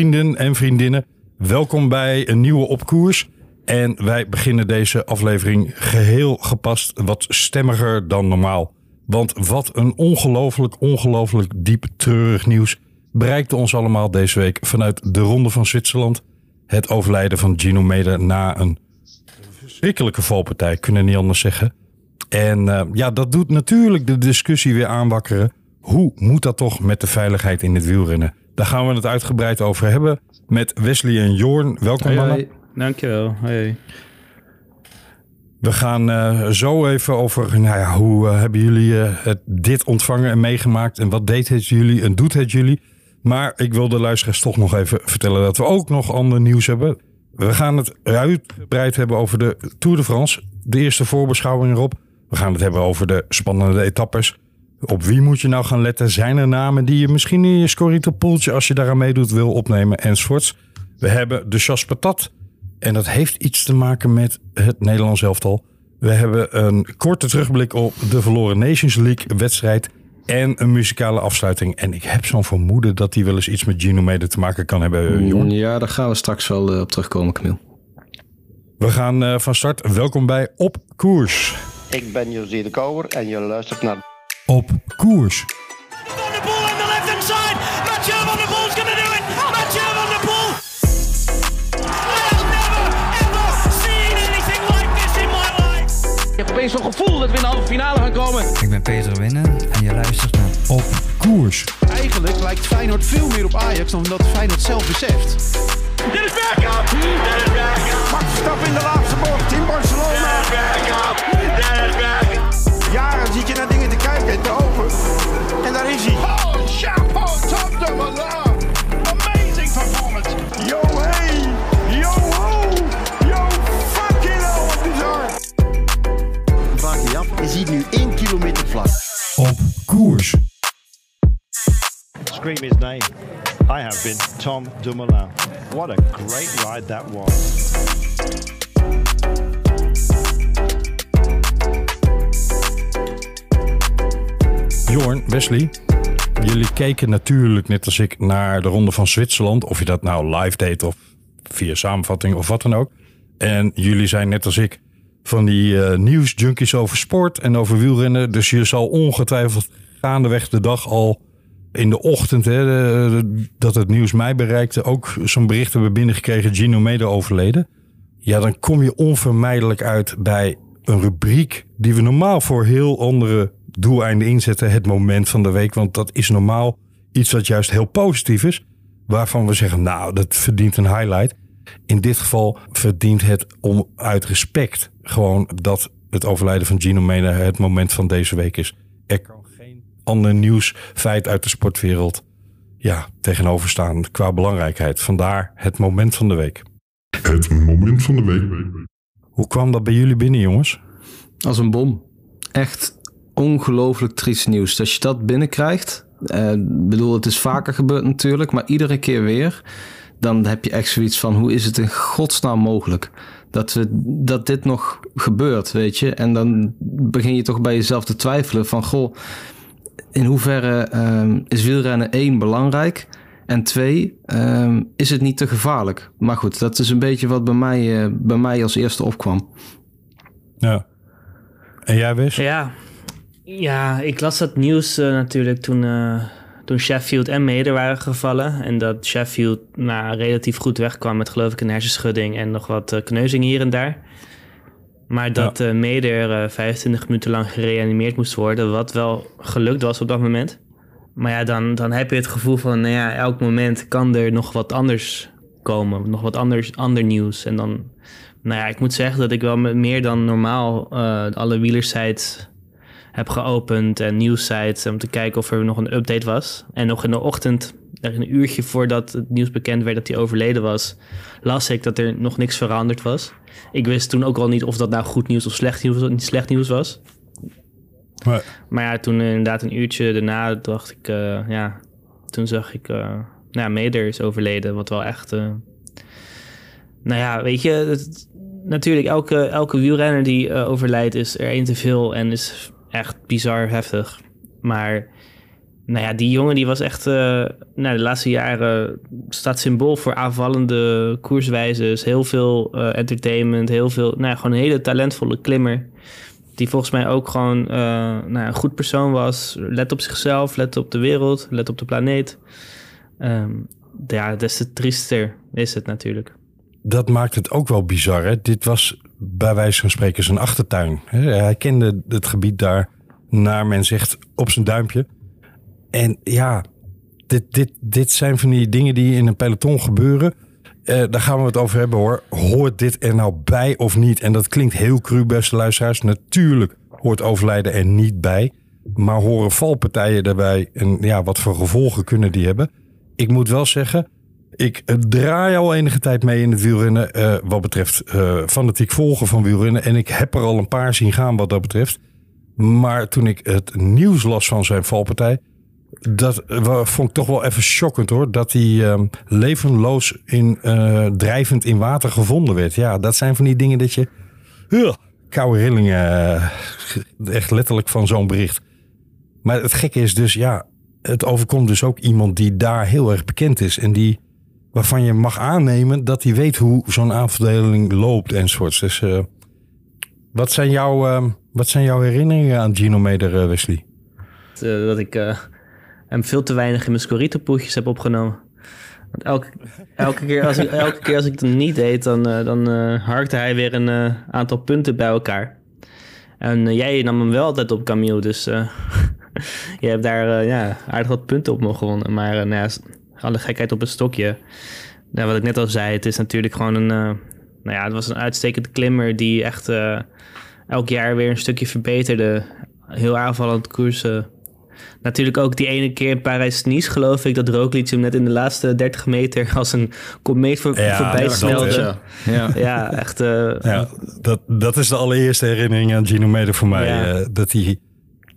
Vrienden en vriendinnen, welkom bij een nieuwe Opkoers. En wij beginnen deze aflevering geheel gepast wat stemmiger dan normaal. Want wat een ongelooflijk, ongelooflijk diep treurig nieuws bereikte ons allemaal deze week vanuit de Ronde van Zwitserland. Het overlijden van Gino Meder na een verschrikkelijke valpartij, kunnen niet anders zeggen. En uh, ja, dat doet natuurlijk de discussie weer aanwakkeren. Hoe moet dat toch met de veiligheid in het wielrennen? Daar gaan we het uitgebreid over hebben met Wesley en Jorn. Welkom Hoi, mannen. hoi. Dankjewel. Hoi. We gaan uh, zo even over nou ja, hoe uh, hebben jullie uh, het, dit ontvangen en meegemaakt en wat deed het jullie en doet het jullie. Maar ik wil de luisteraars toch nog even vertellen dat we ook nog ander nieuws hebben. We gaan het uitgebreid hebben over de Tour de France. De eerste voorbeschouwing erop. We gaan het hebben over de spannende etappes. Op wie moet je nou gaan letten? Zijn er namen die je misschien in je scorito-poeltje, als je daaraan meedoet, wil opnemen enzovoorts? We hebben de Chas Patat. En dat heeft iets te maken met het Nederlands elftal. We hebben een korte terugblik op de verloren Nations League wedstrijd. En een muzikale afsluiting. En ik heb zo'n vermoeden dat die wel eens iets met Gino Mede te maken kan hebben. Jorn. Ja, daar gaan we straks wel uh, op terugkomen, Camille. We gaan uh, van start. Welkom bij Op Koers. Ik ben José de Kouwer en je luistert naar Op Koers. Ik heb opeens zo'n gevoel dat we in de halve finale gaan komen. Ik ben Peter Winnen en je luistert naar Op Koers. Eigenlijk lijkt Feyenoord veel meer op Ajax dan dat Feyenoord zelf beseft. Dit is Bergkamp. Dit is Bergkamp. Max Verstappen in de laatste bocht in Barcelona. Dit is Bergkamp. Dit is Bergkamp. Jaren zit je naar dingen te kijken en te open. En daar is hij. Oh, chapeau, Tom de Malone. Amazing performance. Yo, hey. Yo, ho. Yo, fucking hell, bizar. Af, je ziet nu 1 kilometer vlak. Op Koers. Scream his name. I have been Tom Dumoulin. What a great ride that was. Jorn, Wesley, jullie keken natuurlijk net als ik naar de Ronde van Zwitserland. Of je dat nou live deed of via samenvatting of wat dan ook. En jullie zijn net als ik van die uh, nieuwsjunkies over sport en over wielrennen. Dus je zal ongetwijfeld gaandeweg de dag al in de ochtend, hè, dat het nieuws mij bereikte, ook zo'n bericht hebben binnengekregen, Gino Mede overleden. Ja, dan kom je onvermijdelijk uit bij een rubriek die we normaal voor heel andere doeleinden inzetten. Het moment van de week, want dat is normaal iets wat juist heel positief is. Waarvan we zeggen, nou, dat verdient een highlight. In dit geval verdient het om uit respect gewoon dat het overlijden van Gino Mede het moment van deze week is. Er kan geen ander nieuwsfeit uit de sportwereld ja, tegenover staan qua belangrijkheid. Vandaar het moment van de week. Het moment van de week. Hoe kwam dat bij jullie binnen, jongens? Als een bom. Echt ongelooflijk triest nieuws. Dat je dat binnenkrijgt. Ik uh, bedoel, het is vaker gebeurd natuurlijk, maar iedere keer weer. Dan heb je echt zoiets van: hoe is het in godsnaam mogelijk dat, we, dat dit nog gebeurt, weet je? En dan begin je toch bij jezelf te twijfelen: van goh, in hoeverre um, is wielrennen één belangrijk? En twee, um, is het niet te gevaarlijk? Maar goed, dat is een beetje wat bij mij, uh, bij mij als eerste opkwam. Ja. En jij wist? Ja, ja ik las dat nieuws uh, natuurlijk toen, uh, toen Sheffield en Meder waren gevallen. En dat Sheffield nou, relatief goed wegkwam met geloof ik een hersenschudding en nog wat uh, kneuzing hier en daar. Maar dat ja. Meder 25 minuten lang gereanimeerd moest worden, wat wel gelukt was op dat moment. Maar ja, dan, dan heb je het gevoel van, nou ja, elk moment kan er nog wat anders komen. Nog wat anders, ander nieuws. En dan, nou ja, ik moet zeggen dat ik wel met meer dan normaal alle wielersites heb geopend en nieuwssites om te kijken of er nog een update was. En nog in de ochtend, een uurtje voordat het nieuws bekend werd dat hij overleden was, las ik dat er nog niks veranderd was. Ik wist toen ook al niet of dat nou goed nieuws of slecht nieuws, niet slecht nieuws was. Maar, maar ja, toen inderdaad een uurtje daarna dacht ik, uh, ja, toen zag ik, uh, nou ja, Meder is overleden, wat wel echt, uh, nou ja, weet je, het, natuurlijk elke, elke wielrenner die overlijdt is er één te veel en is echt bizar heftig. Maar nou ja, die jongen die was echt, uh, nou, de laatste jaren staat symbool voor aanvallende koerswijzes. Heel veel uh, entertainment, heel veel, nou ja, gewoon een hele talentvolle klimmer. Die volgens mij ook gewoon uh, nou, een goed persoon was. Let op zichzelf, let op de wereld, let op de planeet. Um, ja, des te triester is het natuurlijk. Dat maakt het ook wel bizar. Hè? Dit was bij wijze van spreken zijn achtertuin. Hij kende het gebied daar, naar men zegt, op zijn duimpje. En ja, dit, dit, dit zijn van die dingen die in een peloton gebeuren. Uh, daar gaan we het over hebben hoor. Hoort dit er nou bij of niet? En dat klinkt heel cru, beste luisteraars. Natuurlijk hoort overlijden er niet bij. Maar horen valpartijen daarbij? En ja, wat voor gevolgen kunnen die hebben? Ik moet wel zeggen, ik draai al enige tijd mee in het wielrennen. Uh, wat betreft uh, fanatiek volgen van wielrennen. En ik heb er al een paar zien gaan wat dat betreft. Maar toen ik het nieuws las van zijn valpartij dat vond ik toch wel even shockend hoor. Dat hij uh, levenloos in, drijvend in water gevonden werd. Ja, dat zijn van die dingen dat je. Koude rillingen. Echt letterlijk van zo'n bericht. Maar het gekke is dus, ja. Het overkomt dus ook iemand die daar heel erg bekend is. En die. Waarvan je mag aannemen dat hij weet hoe zo'n aanverdeling loopt enzovoorts. Dus. wat, zijn jouw, wat zijn jouw herinneringen aan Gino Meder, Wesley? dat ik en veel te weinig in mijn scorito-poeltjes heb opgenomen. Want elke, elke, keer als ik, elke keer als ik het niet deed, dan, dan harkte hij weer een aantal punten bij elkaar. En jij nam hem wel altijd op Camille, dus je hebt daar ja, aardig wat punten op me gewonnen. Maar nou ja, alle gekheid op een stokje. Nou, wat ik net al zei, het is natuurlijk gewoon een... nou ja, het was een uitstekende klimmer die echt elk jaar weer een stukje verbeterde. Heel aanvallend koersen Natuurlijk ook die ene keer in Parijs-Nice geloof ik... dat Roglic hem net in de laatste 30 meter als een komeet voor, ja, voorbij snelde. Ja. ja, echt... Uh, ja, dat, dat is de allereerste herinnering aan Gino Meder voor mij. Ja. Uh, dat hij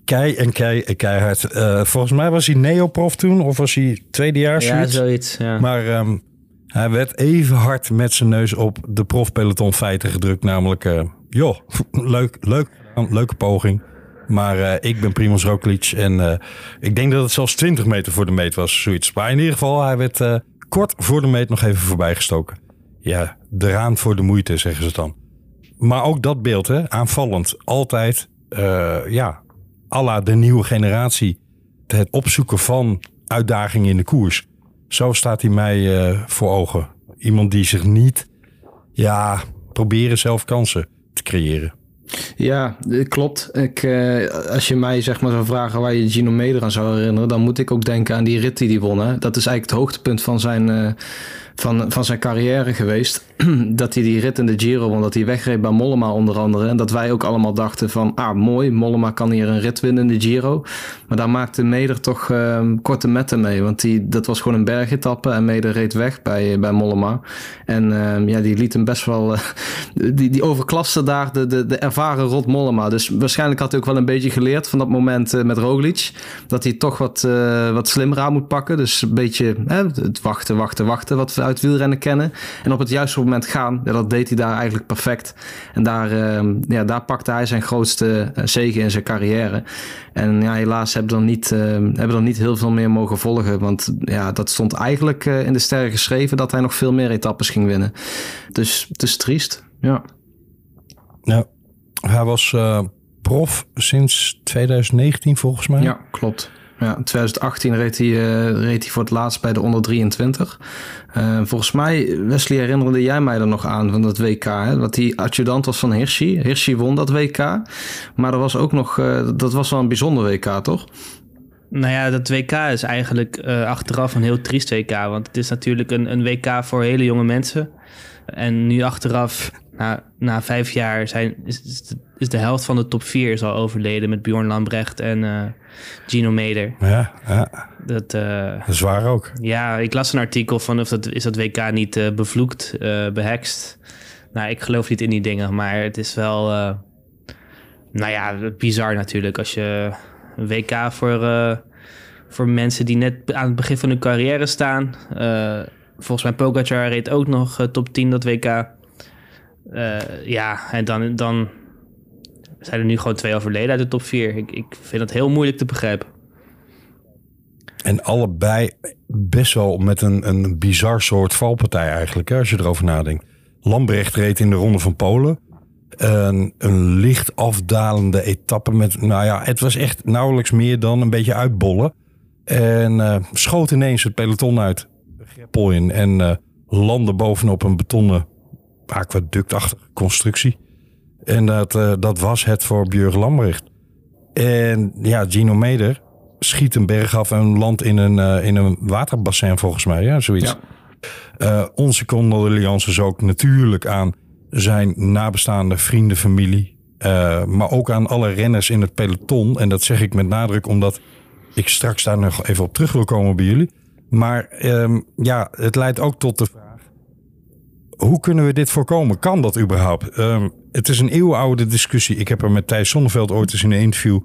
kei en kei en keihard... Uh, volgens mij was hij neoprof toen of was hij tweedejaars? Ja, zoiets. Ja. Maar um, hij werd even hard met zijn neus op de profpeloton feiten gedrukt. Namelijk, joh, leuk, leuk, leuke poging. Maar uh, ik ben Primoz Roglic en ik denk dat het zelfs 20 meter voor de meet was, zoiets. Maar in ieder geval, hij werd kort voor de meet nog even voorbijgestoken. Ja, de raan voor de moeite, zeggen ze dan. Maar ook dat beeld, hè, aanvallend. Altijd, ja, alla de nieuwe generatie. Het opzoeken van uitdagingen in de koers. Zo staat hij mij voor ogen. Iemand die zich niet, ja, proberen zelf kansen te creëren. Ja, klopt. Ik, uh, als je mij zeg maar zou vragen waar je Gino Meder aan zou herinneren, dan moet ik ook denken aan die rit die hij won. Hè? Dat is eigenlijk het hoogtepunt van zijn, van, van zijn carrière geweest. dat hij die rit in de Giro won, dat hij wegreed bij Mollema onder andere. En dat wij ook allemaal dachten van, ah mooi, Mollema kan hier een rit winnen in de Giro. Maar daar maakte Meder toch uh, korte metten mee. Want die, dat was gewoon een bergetappe en Meder reed weg bij, bij Mollema. En uh, ja, die liet hem best wel... Uh, die, die overklaste daar de, de, de ervaren Rot Mollema. Dus waarschijnlijk had hij ook wel een beetje geleerd van dat moment uh, met Roglic. Dat hij toch wat, uh, wat slimmer aan moet pakken. Dus een beetje het wachten, wachten, wachten wat uit wielrennen kennen. En op het juiste moment gaan. Ja, dat deed hij daar eigenlijk perfect. En daar, uh, ja, daar pakte hij zijn grootste zegen in zijn carrière. En ja, helaas hebben we dan niet, uh, hebben dan niet heel veel meer mogen volgen. Want ja, dat stond eigenlijk uh, in de sterren geschreven dat hij nog veel meer etappes ging winnen. Dus het is triest. Ja. Ja, hij was uh, prof sinds 2019 volgens mij. Ja, klopt. Ja, in 2018 reed hij, uh, reed hij voor het laatst bij de onder 23. Uh, volgens mij, Wesley, herinnerde jij mij er nog aan van dat WK. Hè? Dat hij adjudant was van Hirschi. Hirschi won dat WK. Maar er was ook nog, uh, dat was wel een bijzonder WK, toch? Nou ja, dat WK is eigenlijk achteraf een heel triest WK. Want het is natuurlijk een, een WK voor hele jonge mensen. En nu achteraf na, vijf jaar zijn, is, is de helft van de top vier is al overleden met Bjorn Lambrecht en uh, Gino Meder. Ja, ja. Dat, uh, dat is waar ook. Ja, ik las een artikel van of dat is dat WK niet uh, bevloekt, behekst. Nou, ik geloof niet in die dingen, maar het is wel, nou ja, bizar natuurlijk als je een WK voor, voor mensen die net aan het begin van hun carrière staan. volgens mij Pogacar reed ook nog top 10 dat WK. Ja, en dan, dan zijn er nu gewoon twee overleden uit de top 4. Ik, ik vind dat heel moeilijk te begrijpen. En allebei best wel met een, een bizar soort valpartij eigenlijk, hè, als je erover nadenkt. Lambrecht reed in de Ronde van Polen. Een, een licht afdalende etappe met, nou ja, het was echt nauwelijks meer dan een beetje uitbollen. En uh, schoot ineens het peloton uit, greppel in en uh, landde bovenop een betonnen aquaductachtige constructie. En dat, uh, dat was het voor Björn Lambrecht. En ja, Gino Meder schiet een berg af en landt in een, in een waterbassin volgens mij, ja, zoiets. Ja. onze condolences ook natuurlijk aan zijn nabestaande vrienden, familie. Maar ook aan alle renners in het peloton. En dat zeg ik met nadruk omdat ik straks daar nog even op terug wil komen bij jullie. Maar um, ja, het leidt ook tot de vraag: hoe kunnen we dit voorkomen? Kan dat überhaupt? Um, het is een eeuwenoude discussie. Ik heb er met Thijs Zonneveld ooit eens in een interview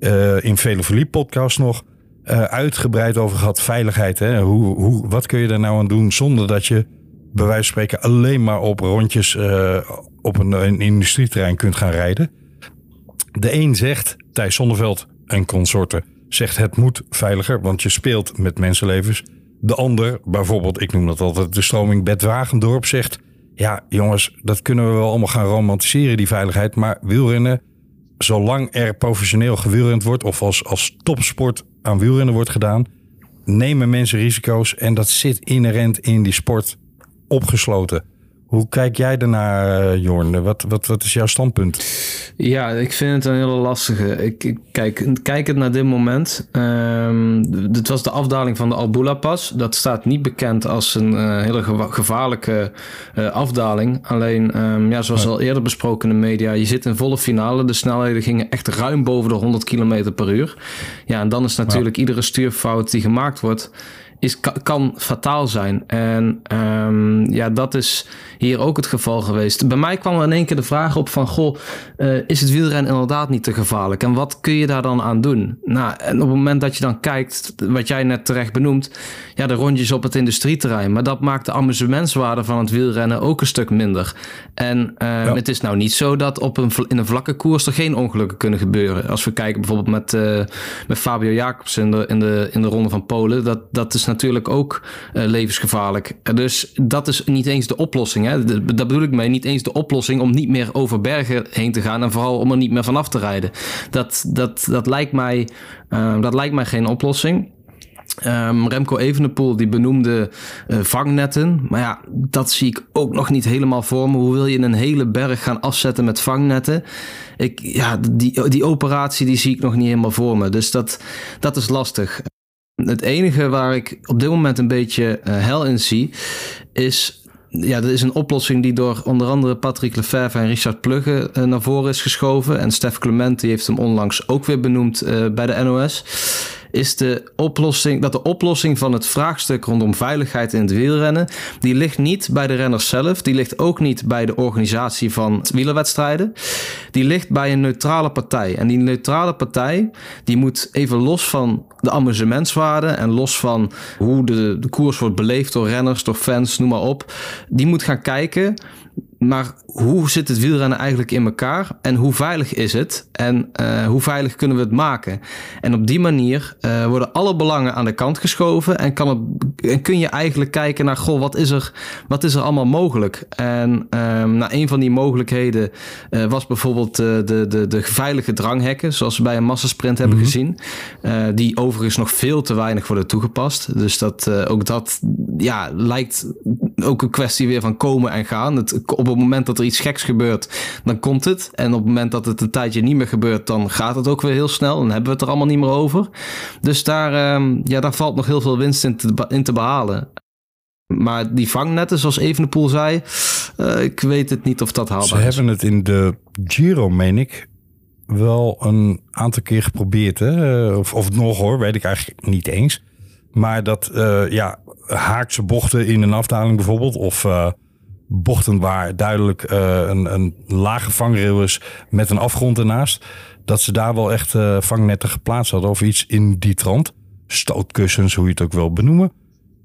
uh, in Vele Verliep podcast nog uh, uitgebreid over gehad. Veiligheid. Hè? Hoe, hoe, wat kun je daar nou aan doen zonder dat je bij wijze van spreken alleen maar op rondjes uh, op een, een, industrieterrein kunt gaan rijden. De een zegt, Thijs Zonneveld en consorten, zegt het moet veiliger, want je speelt met mensenlevens. De ander, bijvoorbeeld, ik noem dat altijd de stroming Bert Wagendorp, zegt... ja, jongens, dat kunnen we wel allemaal gaan romantiseren, die veiligheid... maar wielrennen, zolang er professioneel gewielrend wordt... of als, als topsport aan wielrennen wordt gedaan... nemen mensen risico's en dat zit inherent in die sport opgesloten. Hoe kijk jij daarnaar, uh, Jorn? Wat, wat, wat is jouw standpunt? Ja, ik vind het een hele lastige. Ik, ik kijk, kijk het naar dit moment. Um, dit was de afdaling van de Albula Pas. Dat staat niet bekend als een uh, hele gevaarlijke uh, afdaling. Alleen, um, ja, zoals al eerder besproken in de media, je zit in volle finale. De snelheden gingen echt ruim boven de 100 km per uur. Ja, en dan is natuurlijk ja. iedere stuurfout die gemaakt wordt is, kan fataal zijn. En um, ja, dat is hier ook het geval geweest. Bij mij kwam er in één keer de vraag op van... goh, uh, is het wielrennen inderdaad niet te gevaarlijk? En wat kun je daar dan aan doen? Nou, en op het moment dat je dan kijkt, wat jij net terecht benoemt... ja, de rondjes op het industrieterrein. Maar dat maakt de amusementswaarde van het wielrennen ook een stuk minder. En ja. het is nou niet zo dat op een, in een vlakke koers... er geen ongelukken kunnen gebeuren. Als we kijken bijvoorbeeld met, uh, met Fabio Jacobs in de, in, de, in de Ronde van Polen... dat, dat is natuurlijk ook uh, levensgevaarlijk. Dus dat is niet eens de oplossing. Hè? Dat bedoel ik mee, niet eens de oplossing om niet meer over bergen heen te gaan en vooral om er niet meer vanaf te rijden. Dat, dat, dat, lijkt, mij, uh, dat lijkt mij geen oplossing. Um, Remco Evenepoel die benoemde vangnetten. Maar ja, dat zie ik ook nog niet helemaal voor me. Hoe wil je een hele berg gaan afzetten met vangnetten? Ik, ja, die, die operatie die zie ik nog niet helemaal voor me. Dus dat, dat is lastig. Het enige waar ik op dit moment een beetje uh, hel in zie, is ja, dat is een oplossing die door onder andere Patrick Lefevre en Richard Plugge uh, naar voren is geschoven. En Stef Clement die heeft hem onlangs ook weer benoemd uh, bij de NOS. Is de oplossing, dat de oplossing van het vraagstuk rondom veiligheid in het wielrennen, die ligt niet bij de renners zelf, die ligt ook niet bij de organisatie van wielerwedstrijden, die ligt bij een neutrale partij. En die neutrale partij, die moet even los van de amusementswaarde en los van hoe de, de koers wordt beleefd door renners, door fans, noem maar op, die moet gaan kijken maar hoe zit het wielrennen eigenlijk in elkaar en hoe veilig is het en uh, hoe veilig kunnen we het maken? En op die manier uh, worden alle belangen aan de kant geschoven en, kan het, en kun je eigenlijk kijken naar, goh, wat is er, wat is er allemaal mogelijk? En um, nou, een van die mogelijkheden uh, was bijvoorbeeld de, de, de, de veilige dranghekken, zoals we bij een massasprint hebben mm -hmm. gezien, die overigens nog veel te weinig worden toegepast. Dus dat, ook dat ja, lijkt ook een kwestie weer van komen en gaan. Het, op het moment dat er iets geks gebeurt, dan komt het. En op het moment dat het een tijdje niet meer gebeurt, dan gaat het ook weer heel snel. Dan hebben we het er allemaal niet meer over. Dus daar, um, ja, daar valt nog heel veel winst in te, in te behalen. Maar die vangnetten, zoals Evenepoel zei, uh, ik weet het niet of dat haalbaar Ze is. Ze hebben het in de Giro, meen ik, wel een aantal keer geprobeerd. Hè? Of, of nog hoor, weet ik eigenlijk niet eens. Maar dat, uh, ja, haakse bochten in een afdaling bijvoorbeeld, of uh, bochten waar duidelijk uh, een, een lage vangrail is met een afgrond ernaast, dat ze daar wel echt uh, vangnetten geplaatst hadden of iets in die trant. Stootkussens, hoe je het ook wil benoemen.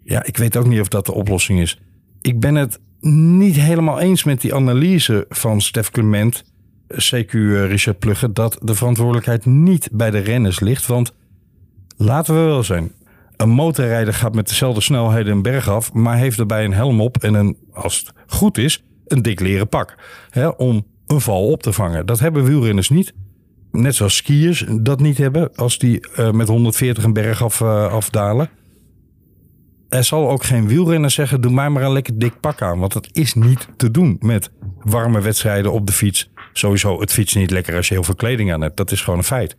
Ja, ik weet ook niet of dat de oplossing is. Ik ben het niet helemaal eens met die analyse van Stef Clement, CQ Richard Plugge, dat de verantwoordelijkheid niet bij de renners ligt. Want laten we wel zijn, Een motorrijder gaat met dezelfde snelheid een berg af, maar heeft erbij een helm op en een, als het goed is, een dik leren pak. Hè, om een val op te vangen. Dat hebben wielrenners niet. Net zoals skiers dat niet hebben als die uh, met 140 een berg af, uh, afdalen. Er zal ook geen wielrenner zeggen: doe mij maar een lekker dik pak aan. Want dat is niet te doen met warme wedstrijden op de fiets. Sowieso, het fietsen niet lekker als je heel veel kleding aan hebt. Dat is gewoon een feit.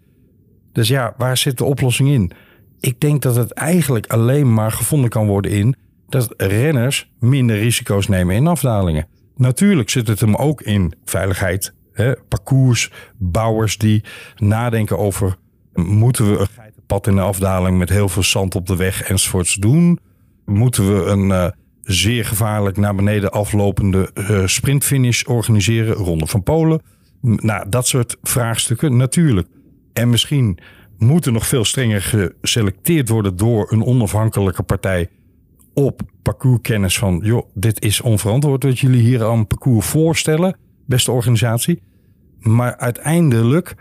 Dus ja, waar zit de oplossing in? Ik denk dat het eigenlijk alleen maar gevonden kan worden in dat renners minder risico's nemen in afdalingen. Natuurlijk zit het hem ook in veiligheid. Hè? Parcoursbouwers die nadenken over... moeten we een geitenpad in de afdaling met heel veel zand op de weg enzovoorts doen? Moeten we een uh, zeer gevaarlijk naar beneden aflopende uh, sprintfinish organiseren? Ronde van Polen? Nou, dat soort vraagstukken natuurlijk. En misschien moet er nog veel strenger geselecteerd worden door een onafhankelijke partij op parcourskennis van, joh, dit is onverantwoord wat jullie hier aan parcours voorstellen, beste organisatie. Maar uiteindelijk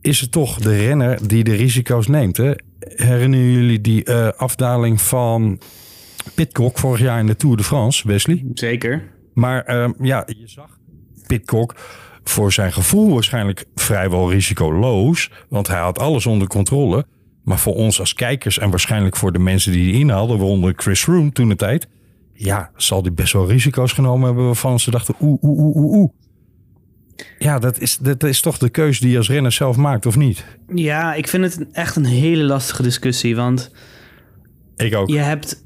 is het toch de renner die de risico's neemt. Hè? Herinneren jullie die uh, afdaling van Pitcock vorig jaar in de Tour de France, Wesley? Zeker. Maar uh, ja, je zag Pitcock voor zijn gevoel waarschijnlijk vrijwel risicoloos, want hij had alles onder controle. Maar voor ons als kijkers en waarschijnlijk voor de mensen die die inhaalden, waaronder Chris Room toen de tijd, ja, zal die best wel risico's genomen hebben waarvan ze dachten, oeh, oeh, oeh, oeh, oeh. Ja, dat is, dat is toch de keuze die je als renner zelf maakt, of niet? Ja, ik vind het echt een hele lastige discussie, want... Ik ook. Je hebt...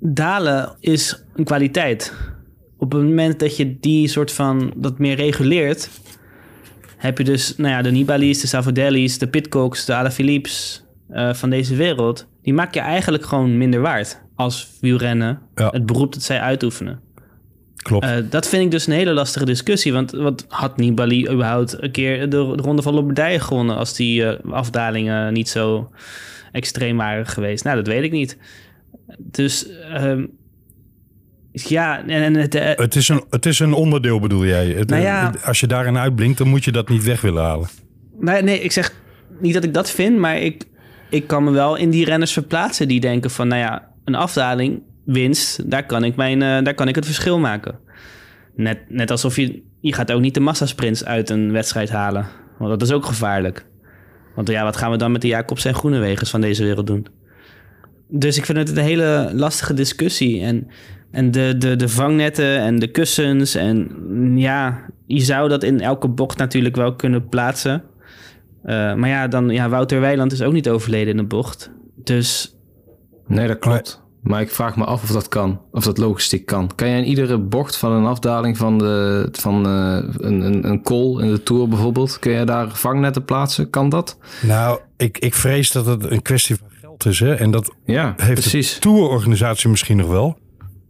Dalen is een kwaliteit. Op het moment dat je die soort van... dat meer reguleert heb je dus nou ja, de Nibalis, de Savodellis, de Pitcocks, de Alaphilippes uh, van deze wereld. Die maak je eigenlijk gewoon minder waard als wielrennen. Ja. Het beroep dat zij uitoefenen. Klopt. Uh, dat vind ik dus een hele lastige discussie. Want wat had Nibali überhaupt een keer de, de Ronde van Lombardije gewonnen... als die uh, afdalingen niet zo extreem waren geweest? Nou, dat weet ik niet. Dus... Uh, ja, en het, uh, het, is een, het is een onderdeel, bedoel jij? Het, nou ja, als je daarin uitblinkt, dan moet je dat niet weg willen halen. Nee, nee, ik zeg niet dat ik dat vind, maar ik, ik kan me wel in die renners verplaatsen die denken van, nou ja, een afdaling, winst, daar kan ik, mijn, uh, daar kan ik het verschil maken. Net, net alsof je, je gaat ook niet de massasprints uit een wedstrijd halen, want dat is ook gevaarlijk. Want ja, wat gaan we dan met de Jacobs en Groenewegers van deze wereld doen? Dus ik vind het een hele lastige discussie. En en de, de, de vangnetten en de kussens. En ja, je zou dat in elke bocht natuurlijk wel kunnen plaatsen. Uh, maar ja, dan, ja, Wouter Weiland is ook niet overleden in de bocht. Dus. Nee, dat klopt. Maar ik vraag me af of dat kan. Of dat logistiek kan. Kan jij in iedere bocht van een afdaling van, de, van uh, een, een, een call in de Tour bijvoorbeeld... kun je daar vangnetten plaatsen? Kan dat? Nou, ik, ik vrees dat het een kwestie van geld is. Hè? En dat ja, heeft precies. de tourorganisatie misschien nog wel.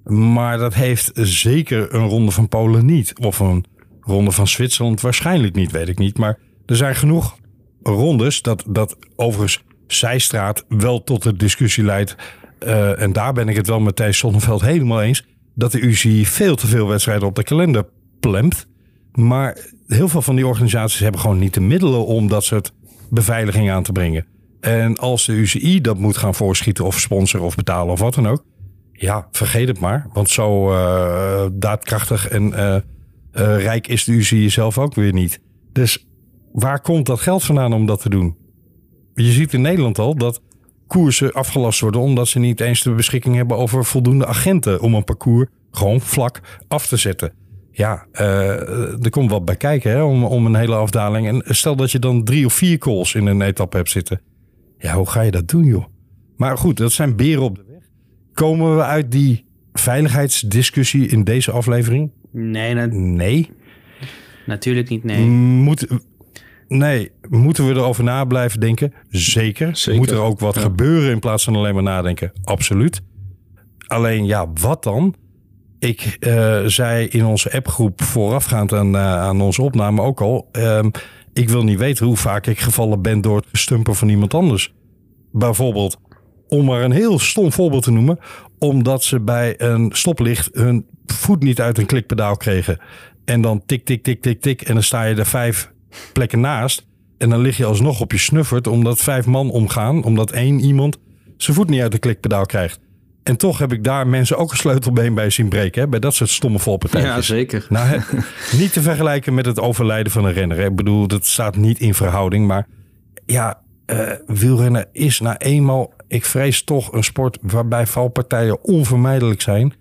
Maar dat heeft zeker een ronde van Polen niet. Of een ronde van Zwitserland waarschijnlijk niet, weet ik niet. Maar er zijn genoeg rondes dat, dat overigens Zijstraat wel tot de discussie leidt. Uh, en daar ben ik het wel met Thijs Sonneveld helemaal eens. Dat de UCI veel te veel wedstrijden op de kalender plemt. Maar heel veel van die organisaties hebben gewoon niet de middelen om dat soort beveiliging aan te brengen. En als de UCI dat moet gaan voorschieten of sponsoren of betalen of wat dan ook ja, vergeet het maar. Want zo uh, daadkrachtig en uh, uh, rijk is de UCI zelf ook weer niet. Dus waar komt dat geld vandaan om dat te doen? Je ziet in Nederland al dat koersen afgelast worden omdat ze niet eens de beschikking hebben over voldoende agenten om een parcours gewoon vlak af te zetten. Ja, er komt wat bij kijken hè, om, om een hele afdaling. En stel dat je dan drie of vier calls in een etappe hebt zitten. Ja, hoe ga je dat doen, joh? Maar goed, dat zijn beren op de Komen we uit die veiligheidsdiscussie in deze aflevering? Nee, na nee. Natuurlijk niet, nee. Moet, nee, moeten we erover na blijven denken? Zeker. Zeker. Moet er ook wat ja. gebeuren in plaats van alleen maar nadenken? Absoluut. Alleen ja, wat dan? Ik uh, zei in onze appgroep voorafgaand aan, uh, aan onze opname ook al... Uh, ik wil niet weten hoe vaak ik gevallen ben door het stumpen van iemand anders. Bijvoorbeeld om maar een heel stom voorbeeld te noemen, omdat ze bij een stoplicht hun voet niet uit een klikpedaal kregen. En dan tik, tik, tik, tik, tik. En dan sta je er vijf plekken naast. En dan lig je alsnog op je snuffert, omdat vijf man omgaan, omdat één iemand zijn voet niet uit de klikpedaal krijgt. En toch heb ik daar mensen ook een sleutelbeen bij zien breken. Hè? Bij dat soort stomme volpartijen. Ja, zeker. Nou, niet te vergelijken met het overlijden van een renner. Hè. Ik bedoel, dat staat niet in verhouding. Maar ja, eh, wielrennen is nou eenmaal, ik vrees toch een sport waarbij valpartijen onvermijdelijk zijn.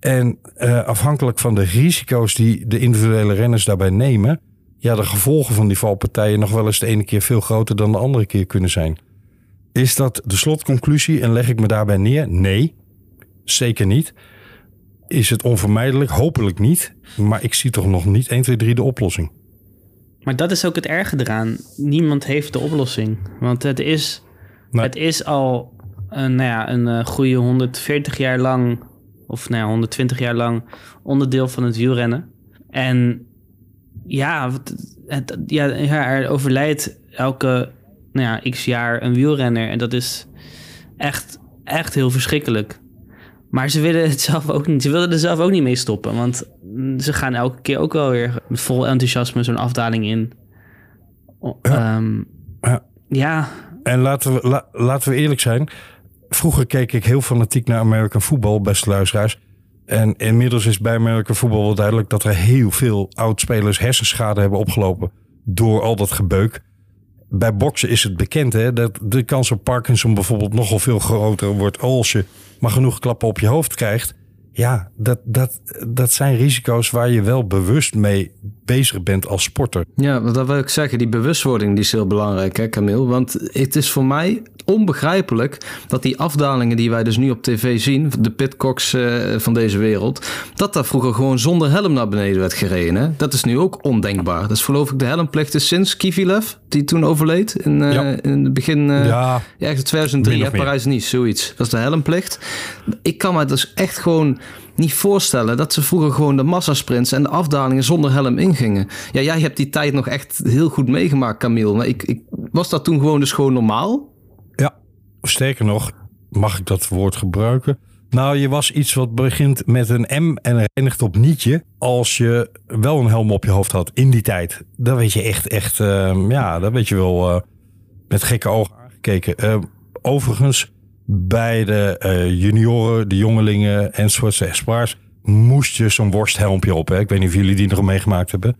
En eh, afhankelijk van de risico's die de individuele renners daarbij nemen, ja, de gevolgen van die valpartijen nog wel eens de ene keer veel groter dan de andere keer kunnen zijn. Is dat de slotconclusie en leg ik me daarbij neer? Nee, zeker niet. Is het onvermijdelijk? Hopelijk niet. Maar ik zie toch nog niet 1, 2, 3 de oplossing. Maar dat is ook het erge eraan. Niemand heeft de oplossing. Want het is, Nee. het is al een, nou ja, een eh, goede 140 jaar lang, of nou ja, 120 jaar lang onderdeel van het wielrennen. En ja, het, ja, er overlijdt elke nou ja, x jaar een wielrenner. En dat is echt, echt heel verschrikkelijk. Maar ze willen het zelf ook niet. Ze willen er zelf ook niet mee stoppen. Want ze gaan elke keer ook wel weer met vol enthousiasme zo'n afdaling in. O- ehm, Ja. ja, En laten we, la- laten we eerlijk zijn. Vroeger keek ik heel fanatiek naar American football, beste luisteraars. En inmiddels is bij American football wel duidelijk dat er heel veel oudspelers hersenschade hebben opgelopen door al dat gebeuk. Bij boksen is het bekend hè, dat de kans op Parkinson bijvoorbeeld nogal veel groter wordt als je maar genoeg klappen op je hoofd krijgt. Ja, dat, dat, dat zijn risico's waar je wel bewust mee bezig bent als sporter. Ja, dat wil ik zeggen. Die bewustwording die is heel belangrijk, hè, Camille? Want het is voor mij onbegrijpelijk dat die afdalingen die wij dus nu op tv zien, de pitcocks eh, van deze wereld, dat daar vroeger gewoon zonder helm naar beneden werd gereden. Hè? Dat is nu ook ondenkbaar. Dat is geloof ik de helmplicht is sinds Kivilev, die toen overleed in, eh, Ja. in het begin, eh, Ja. ja, echt 2003, Min hè, of meer. Parijs-Nice, zoiets. Dat is de helmplicht. Ik kan me dus echt gewoon niet voorstellen dat ze vroeger gewoon de massasprints en de afdalingen zonder helm ingingen. Ja, jij hebt die tijd nog echt heel goed meegemaakt, Camille. Maar ik, ik, was dat toen gewoon dus gewoon normaal? Sterker nog, mag ik dat woord gebruiken? Nou, je was iets wat begint met een M en eindigt op nietje. Als je wel een helm op je hoofd had in die tijd. Dan weet je echt, echt, eh, ja, dan weet je wel eh, met gekke ogen aangekeken. Eh, overigens, bij de eh, junioren, de jongelingen enzovoort, de espoirs, moest je zo'n worsthelmpje op. Hè? Ik weet niet of jullie die nog meegemaakt hebben.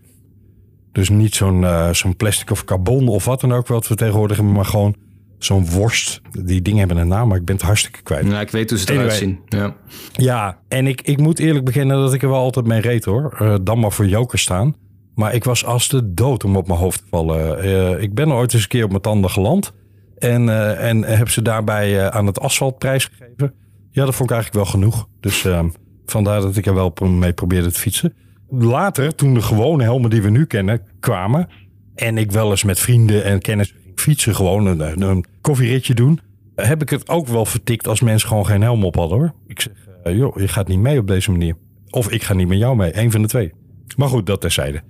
Dus niet zo'n zo'n plastic of carbon of wat dan ook wat we tegenwoordig maar gewoon zo'n worst. Die dingen hebben een naam, maar ik ben het hartstikke kwijt. Ja, ik weet hoe ze Anyway. eruit zien. Ja. Ja, en ik, ik moet eerlijk bekennen dat ik er wel altijd mee reed hoor. Eh, dan maar voor joker staan. Maar ik was als de dood om op mijn hoofd te vallen. Eh, ik ben ooit eens een keer op mijn tanden geland. En, eh, en heb ze daarbij aan het asfalt prijsgegeven. Ja, dat vond ik eigenlijk wel genoeg. Dus eh, vandaar dat ik er wel mee probeerde te fietsen. Later, toen de gewone helmen die we nu kennen kwamen... en ik wel eens met vrienden en kennissen fietsen... gewoon een, koffieritje doen... heb ik het ook wel vertikt als mensen gewoon geen helm op hadden hoor. Ik zeg, eh, joh, je gaat niet mee op deze manier. Of ik ga niet met jou mee, een van de twee. Maar goed, dat terzijde.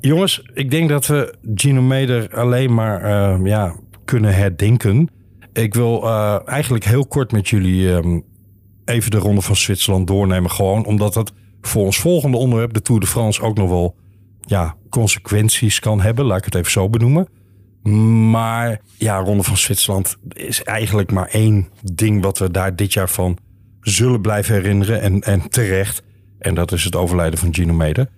Jongens, ik denk dat we Gino Meder alleen maar eh, ja, kunnen herdenken. Ik wil eh, eigenlijk heel kort met jullie ehm, even de Ronde van Zwitserland doornemen. Gewoon omdat dat voor ons volgende onderwerp, de Tour de France, ook nog wel ja, consequenties kan hebben. Laat ik het even zo benoemen. Maar ja, Ronde van Zwitserland is eigenlijk maar één ding wat we daar dit jaar van zullen blijven herinneren. En, en terecht. En dat is het overlijden van Gino Meder.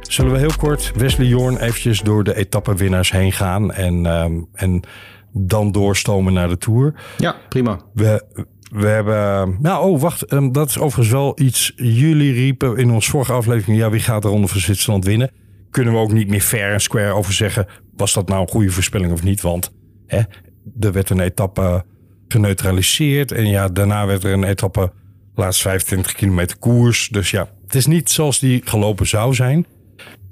Zullen we heel kort Wesley Jorn eventjes door de etappenwinnaars heen gaan en, ehm, en dan doorstomen naar de Tour? Ja, prima. We, we hebben... Nou, oh, wacht. ehm, dat is overigens wel iets... Jullie riepen in onze vorige aflevering... Ja, wie gaat de Ronde van Zwitserland winnen? Kunnen we ook niet meer fair en square over zeggen... Was dat nou een goede voorspelling of niet? Want hè, er werd een etappe geneutraliseerd. En ja, daarna werd er een etappe... Laatst 25 kilometer koers. Dus ja, het is niet zoals die gelopen zou zijn.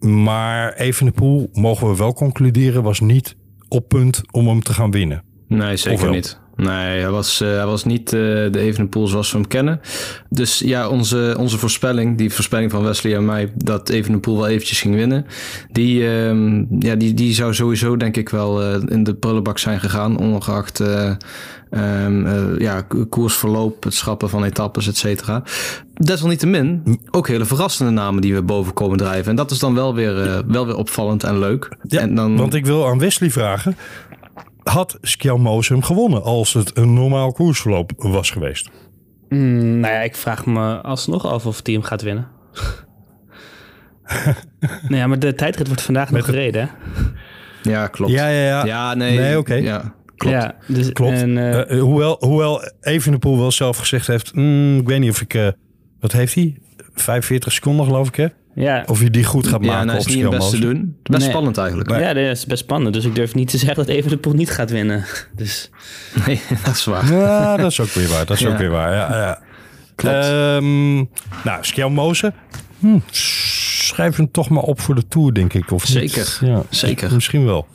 Maar Evenepoel, mogen we wel concluderen... was niet op punt om hem te gaan winnen. Nee, zeker niet. Nee, hij was, uh, hij was niet uh, de Evenepoel zoals we hem kennen. Dus ja, onze, onze voorspelling, die voorspelling van Wesley en mij, dat Evenepoel wel eventjes ging winnen, die, uh, ja, die, die zou sowieso denk ik wel uh, in de prullenbak zijn gegaan, ongeacht um, ja, koersverloop, het schrappen van etappes, et cetera. Desalniettemin ook hele verrassende namen die we boven komen drijven. En dat is dan wel weer, wel weer opvallend en leuk. Ja, en dan... want ik wil aan Wesley vragen, had Skjelmoos hem gewonnen als het een normaal koersverloop was geweest? Mm, nou ja, ik vraag me alsnog af of hij hem gaat winnen. nou ja, maar de tijdrit wordt vandaag nog gereden, hè? Ja, klopt. Ja, ja, ja. Ja, nee. Nee, oké. Okay. Ja, klopt. Ja, dus, klopt. En, uh, uh, hoewel, hoewel Evenepoel wel zelf gezegd heeft... Mm, ik weet niet of ik... Uh, wat heeft hij? 45 seconden geloof ik, hè? Ja. Of je die goed gaat maken ja, nou, op is niet het beste doen. Best nee. spannend eigenlijk. Nee. Ja, dat is best spannend. Dus ik durf niet te zeggen dat Evenepoel niet gaat winnen. Dus... Nee, dat is waar. Ja, dat is ook weer waar. Dat is ja. ook weer waar, ja. ja. Klopt. Um, nou, Skjelmozen. Hm, schrijf hem toch maar op voor de Tour, denk ik. Of Zeker, ja, zeker. Misschien wel.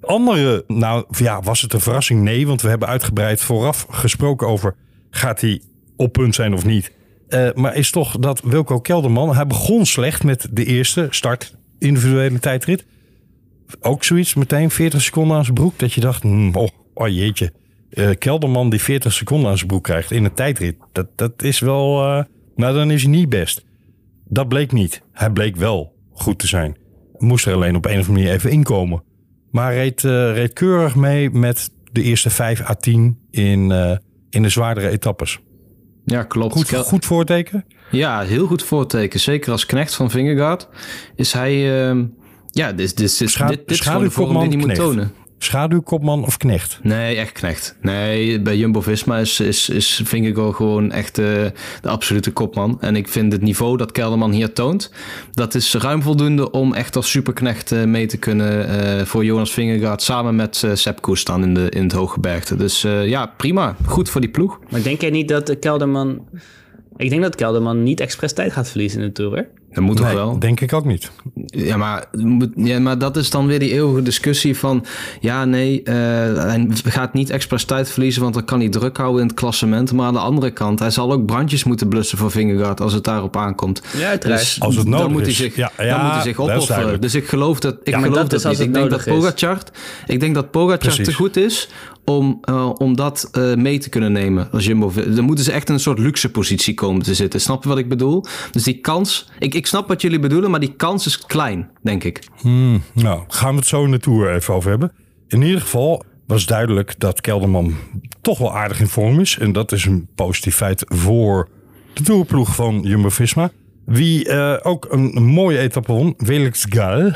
Andere, nou ja, was het een verrassing? Nee, want we hebben uitgebreid vooraf gesproken over... gaat hij op punt zijn of niet? Uh, maar is toch dat Wilco Kelderman... hij begon slecht met de eerste start individuele tijdrit. Ook zoiets, meteen 40 seconden aan zijn broek... dat je dacht, hm, oh, oh jeetje... Uh, Kelderman die 40 seconden aan zijn broek krijgt in een tijdrit... dat, dat is wel... Uh, nou, dan is hij niet best. Dat bleek niet. Hij bleek wel goed te zijn. Moest er alleen op een of andere manier even inkomen. Maar reed, reed keurig mee met de eerste 5 à 10 in, in de zwaardere etappes. Ja, klopt. Goed, goed voorteken? Ja, heel goed voorteken. Zeker als knecht van Vingegaard is hij... Uh, ja, dit, dit, dit, Scha dit, dit is gewoon de vorm die hij moet tonen. Schaduwkopman of knecht? Nee, echt knecht. Nee, bij Jumbo-Visma is, is, is Vingegaard gewoon echt de, de absolute kopman. En ik vind het niveau dat Kelderman hier toont... dat is ruim voldoende om echt als superknecht uh, mee te kunnen... Uh, voor Jonas Vingegaard samen met uh, Sepp Koes dan in, de, in het Hooggebergte. Dus ja, prima. Goed voor die ploeg. Maar denk jij niet dat Kelderman... Ik denk dat Kelderman niet expres tijd gaat verliezen in de Tour, hè? Dat moet nee, toch wel? denk ik ook niet. Ja maar, ja, maar dat is dan weer die eeuwige discussie van... ja, nee, uh, hij gaat niet expres tijd verliezen... want dan kan hij druk houden in het klassement. Maar aan de andere kant, hij zal ook brandjes moeten blussen voor Vingegaard... als het daarop aankomt. Ja, dus als het nodig dan moet hij is. zich, ja, ja, dan moet hij zich opofferen. Dus ik geloof dat, ik ja, geloof dat, dat, niet. Ik denk dat Pogacar, ik denk dat Pogacar te goed is... om, uh, om dat uh, mee te kunnen nemen als Jumbo. Dan moeten ze echt in een soort luxe positie komen te zitten. Snap je wat ik bedoel? Dus die kans... Ik, ik snap wat jullie bedoelen, maar die kans is klein, denk ik. Hmm, nou, gaan we het zo in de Tour even over hebben. In ieder geval was duidelijk dat Kelderman toch wel aardig in vorm is. En dat is een positief feit voor de Tourploeg van Jumbo-Visma. Wie uh, ook een, een mooie etappe won, Felix Gal.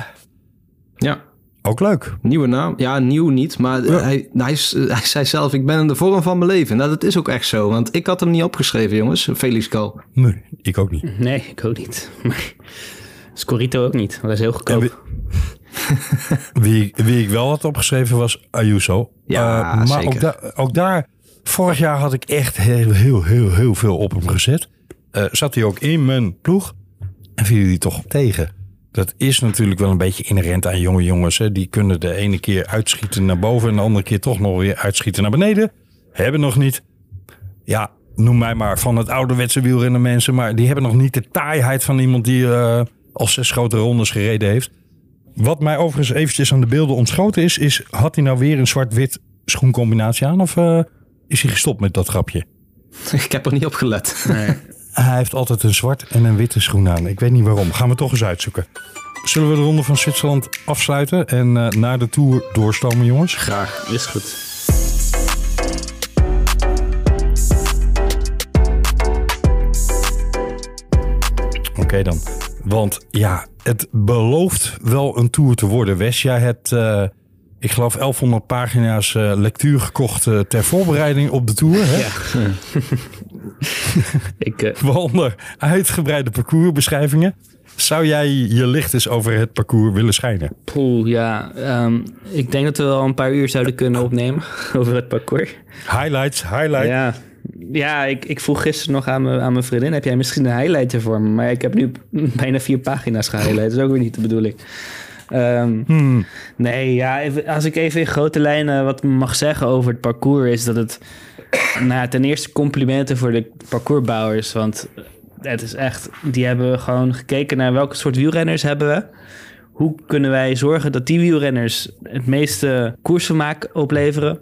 Ja. Ook leuk. Nieuwe naam. Ja, nieuw niet. Maar ja. hij, hij, hij, zei zelf, ik ben in de vorm van mijn leven. Nou, dat is ook echt zo. Want ik had hem niet opgeschreven, jongens. Felix Gal. Nee, ik ook niet. Nee, ik ook niet. Maar Scorito ook niet. Want dat is heel goedkoop. Wie, wie, wie, ik wel had opgeschreven was Ayuso. Ja, uh, maar zeker. Ook, da ook daar... Vorig jaar had ik echt heel, heel, heel, heel veel op hem gezet. Uh, zat hij ook in mijn ploeg. En viel hij toch tegen. Dat is natuurlijk wel een beetje inherent aan jonge jongens. Hè. Die kunnen de ene keer uitschieten naar boven en de andere keer toch nog weer uitschieten naar beneden. Hebben nog niet. Ja, noem mij maar van het ouderwetse wielrennen mensen. Maar die hebben nog niet de taaiheid van iemand die uh, al zes grote rondes gereden heeft. Wat mij overigens eventjes aan de beelden ontschoten is, is had hij nou weer een zwart-wit schoencombinatie aan? Of uh, is hij gestopt met dat grapje? Ik heb er niet op gelet. Nee. Hij heeft altijd een zwart en een witte schoen aan. Ik weet niet waarom. Gaan we toch eens uitzoeken. Zullen we de ronde van Zwitserland afsluiten en uh, naar de Tour doorstomen, jongens? Graag, is goed. Oké okay dan. Want ja, het belooft wel een Tour te worden. Wes, jij hebt, uh, ik geloof, 1100 pagina's uh, lectuur gekocht ter voorbereiding op de Tour. Hè? Ja. ik, uh... Waaronder uitgebreide parcoursbeschrijvingen. Zou jij je licht eens over het parcours willen schijnen? Poeh, ja. Um, ik denk dat we wel een paar uur zouden kunnen opnemen over het parcours. Highlights, highlights. Ja, ja ik, ik vroeg gisteren nog aan, me, aan mijn vriendin... heb jij misschien een highlightje voor me? Maar ik heb nu bijna vier pagina's gehighlight. Dat is ook weer niet de bedoeling. Ehm, Hmm. Nee, ja, als ik even in grote lijnen wat mag zeggen over het parcours, is dat het. Nou, ten eerste complimenten voor de parcoursbouwers. Want het is echt. Die hebben gewoon gekeken naar welke soort wielrenners hebben we. Hoe kunnen wij zorgen dat die wielrenners het meeste koersvermaak opleveren?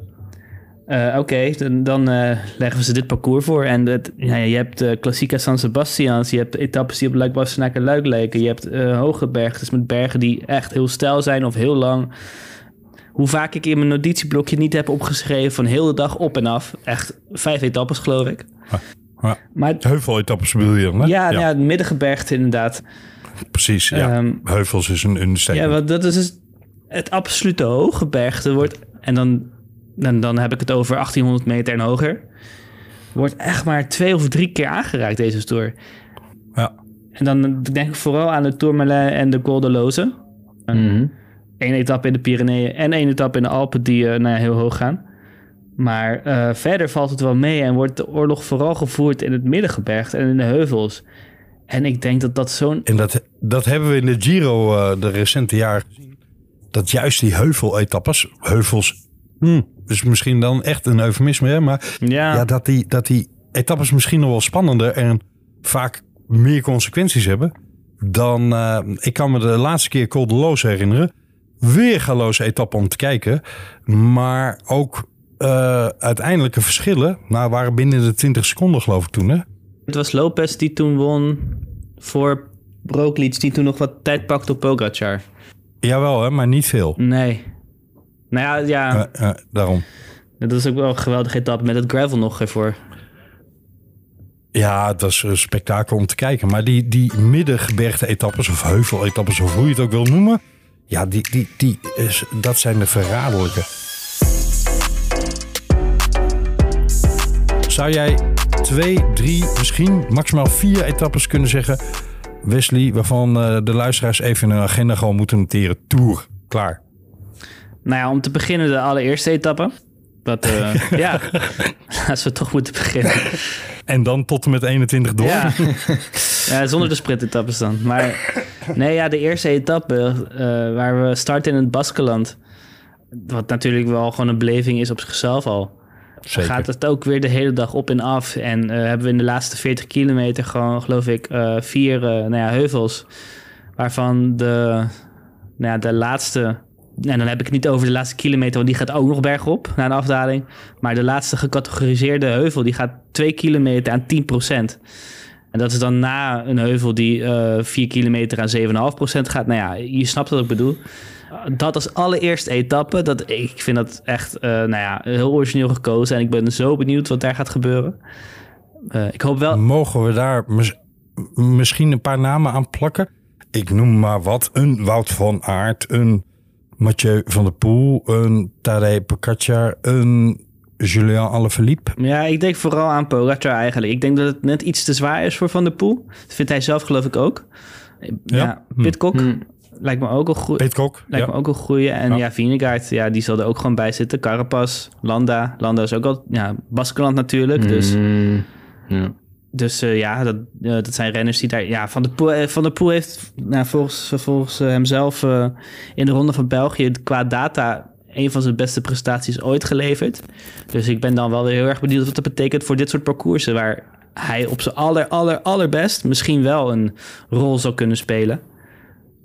Eh, Oké, dan, dan eh, leggen we ze dit parcours voor. En het, ja, je hebt de Klassica San Sebastians, je hebt etappes die op Luik Bastenaak en Luik lijken. Je hebt eh hoge bergen, dus met bergen die echt heel steil zijn of heel lang. Hoe vaak ik in mijn notitieblokje niet heb opgeschreven van heel de dag op en af. Echt vijf etappes geloof ik. Ja. Maar Heuveletappes bedoel je dan, hè? ja, ja. het middengebergte inderdaad. precies. Ja. Ehm, Heuvels is een understatement. Ja, want dat is dus het absolute hooggebergte wordt. En dan, dan, dan heb ik het over 1800 meter en hoger. Wordt echt maar twee of drie keer aangeraakt deze Tour. Ja. En dan denk ik vooral aan de Tourmalet en de Col de Loze. Eén etappe in de Pyreneeën en één etappe in de Alpen die eh, nou ja, heel hoog gaan. Maar eh, verder valt het wel mee en wordt de oorlog vooral gevoerd in het middengebergte en in de heuvels. En ik denk dat dat zo'n En dat, dat hebben we in de Giro eh, de recente jaren gezien. Dat juist die heuveletappes, heuvels, hm, is misschien dan echt een eufemisme, hè? maar Ja. ja, dat, die, dat die etappes misschien nog wel spannender en vaak meer consequenties hebben dan. eh, ik kan me de laatste keer Col de Loos herinneren. Weergaloze etappe om te kijken, maar ook eh, uiteindelijke verschillen. Nou, waren binnen de 20 seconden, geloof ik toen. Hè? Het was Lopez die toen won voor Roglic die toen nog wat tijd pakte op Pogacar. Jawel, hè, maar niet veel. Nee. Nou ja, ja daarom. dat is ook wel een geweldige etappe met het gravel nog ervoor. Ja, het was een spektakel om te kijken. Maar die, die middengebergte etappes of heuveletappes of hoe je het ook wil noemen. Ja, die, die, die, is, dat zijn de verraderlijke. Zou jij twee, drie, misschien maximaal vier etappes kunnen zeggen... Wesley, waarvan eh, de luisteraars even in hun agenda gewoon moeten noteren. Tour, klaar. Nou ja, om te beginnen de allereerste etappe. Dat, eh, ja, als we toch moeten beginnen. En dan tot en met 21 door. Ja, ja zonder de sprintetappes dan. Maar nee, ja, de eerste etappe eh, waar we starten in het Baskeland. Wat natuurlijk wel gewoon een beleving is op zichzelf al. Zeker. Gaat het ook weer de hele dag op en af. En eh, hebben we in de laatste 40 kilometer gewoon, geloof ik, eh, vier nou ja, heuvels. Waarvan de, nou ja, de laatste... En dan heb ik het niet over de laatste kilometer, want die gaat ook nog bergop na een afdaling. Maar de laatste gecategoriseerde heuvel, die gaat 2 kilometer aan 10 En dat is dan na een heuvel die eh 4 kilometer aan 7,5% gaat. Nou ja, je snapt wat ik bedoel. Dat als allereerste etappe, dat, ik vind dat echt eh, nou ja, heel origineel gekozen. En ik ben zo benieuwd wat daar gaat gebeuren. Eh, ik hoop wel... Mogen we daar mis- misschien een paar namen aan plakken? Ik noem maar wat. Een Wout van Aert, een Mathieu van der Poel, een Tadej Pogacar, een Julien Alaphilippe. Ja, ik denk vooral aan Pogacar eigenlijk. Ik denk dat het net iets te zwaar is voor Van der Poel. Dat vindt hij zelf geloof ik ook. Ja, Pitcock lijkt me ook een goede. Pitcock, Lijkt ja. me ook een goede. En Ja. ja, Vinegaard, ja, die zal er ook gewoon bij zitten. Carapaz, Landa. Landa is ook al, ja, Baskeland natuurlijk. Dus, Mm, ja. dus eh, ja, dat, eh, dat zijn renners die daar... Ja, Van der Poel, eh, van der Poel heeft nou, volgens, volgens hemzelf eh, in de Ronde van België qua data een van zijn beste prestaties ooit geleverd. Dus ik ben dan wel weer heel erg benieuwd wat dat betekent voor dit soort parcoursen... waar hij op zijn aller, aller, allerbest misschien wel een rol zou kunnen spelen.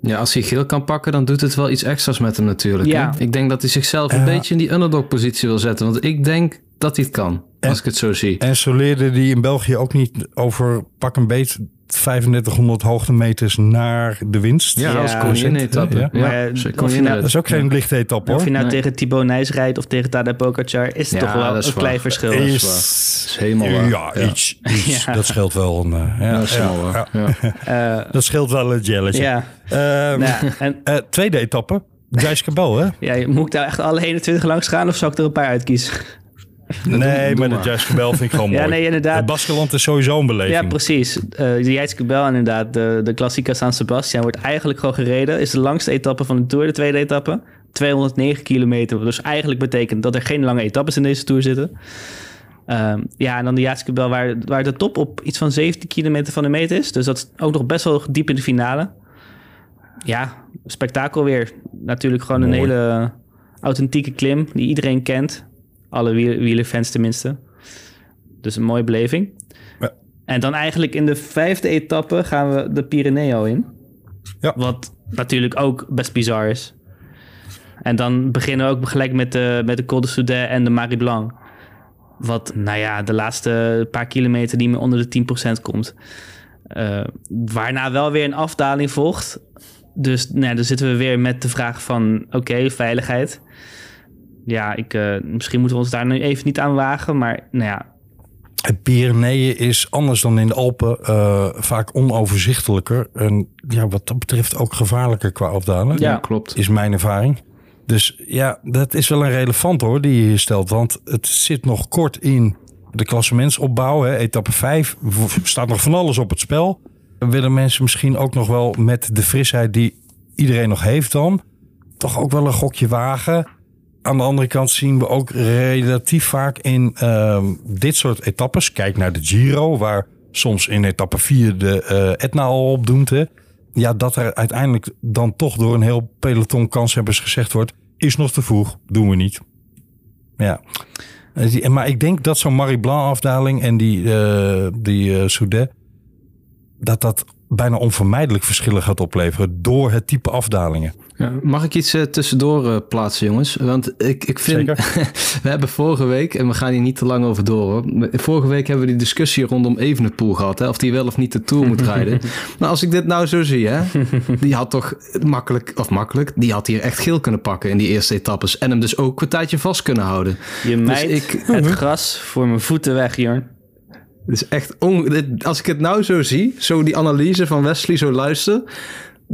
Ja, als hij geel kan pakken, dan doet het wel iets extra's met hem natuurlijk. Ja. Hè? Ik denk dat hij zichzelf een Ja. beetje in die underdog-positie wil zetten. Want ik denk dat hij het kan, als ik het zo zie. En zo leerde die in België ook niet over pak een beet 3500 hoogtemeters naar de winst. Ja, Ja, als koningin-etappe. ja. Ja, Maar, als of je koningin- nou- Dat is ook geen lichte etappe Of hoor. je nou Nee. tegen Thibaut Nijs rijdt of tegen Tadej Pogacar, is het Ja, toch wel dat is een klein verschil. is Is, helemaal waar. Ja, Ja. Iets, iets. Ja. Dat scheelt wel een. eh, ja, Dat is ja, helemaal waar. ja. Ja. Eh, Dat scheelt wel een jelletje. ja, Ehm, nou ja, en eh, tweede etappe. Dijs Cabel, hè? ja, moet ik daar echt alle 21 langs gaan of zal ik er een paar uitkiezen? Nee, maar de maar. Dijs Cabel vind ik gewoon Ja, mooi. nee, inderdaad. Het Baskeland is sowieso een beleving. Ja, precies. Eh de Bel inderdaad, de, de Klassica San Sebastian wordt eigenlijk gewoon gereden. Is de langste etappe van de Tour, de tweede etappe. 209 kilometer, dus eigenlijk betekent dat er geen lange etappes in deze Tour zitten. Ehm, ja, en dan de Jijtske Bel waar, waar de top op iets van 17 kilometer van de meet is. Dus dat is ook nog best wel diep in de finale. Ja, spektakel weer. Natuurlijk gewoon een hele authentieke klim die iedereen kent. Alle wiel- wielerfans tenminste. Dus een mooie beleving. Ja. En dan eigenlijk in de vijfde etappe gaan we de Pyreneo in. Ja. Wat natuurlijk ook best bizar is. En dan beginnen we ook gelijk met de, met de Col de Soudet en de Marie Blanc. Wat, nou ja, de laatste paar kilometer niet meer onder de 10% komt. Eh, waarna wel weer een afdaling volgt. Dus nou dan zitten we weer met de vraag van... oké, veiligheid. Ja, ik, eh, misschien moeten we ons daar nu even niet aan wagen. Maar nou ja, Het Pyreneeën is anders dan in de Alpen eh, vaak onoverzichtelijker. En ja, wat dat betreft ook gevaarlijker qua afdalen. Ja, klopt. Is mijn ervaring. Dus ja, dat is wel een relevant hoor, die je hier stelt. Want het zit nog kort in de klassementsopbouw. Hè. Etappe 5 staat nog van alles op het spel. Dan willen mensen misschien ook nog wel met de frisheid die iedereen nog heeft dan... toch ook wel een gokje wagen. Aan de andere kant zien we ook relatief vaak in ehm, dit soort etappes... kijk naar de Giro, waar soms in etappe 4 de eh, Etna al opdoemt... Ja, dat er uiteindelijk dan toch door een heel peloton kanshebbers gezegd wordt... is nog te vroeg, doen we niet. Ja. Eh, Maar ik denk dat zo'n Marie Blanc afdaling en die, eh die Soudet... dat dat bijna onvermijdelijk verschillen gaat opleveren... door het type afdalingen. Ja, mag ik iets eh, tussendoor eh, plaatsen, jongens? Want ik, ik vind... we hebben vorige week, en we gaan hier niet te lang over door... Hoor. Vorige week hebben we die discussie rondom Evenepoel gehad. Hè, of die wel of niet de Tour moet rijden. maar als ik dit nou zo zie, hè, die had toch makkelijk... Of makkelijk, die had hier echt geel kunnen pakken in die eerste etappes. En hem dus ook een tijdje vast kunnen houden. je Dus mijt ik- het gras voor mijn voeten weg, Jorn. Het is echt on... Als ik het nou zo zie, zo die analyse van Wesley zo luister...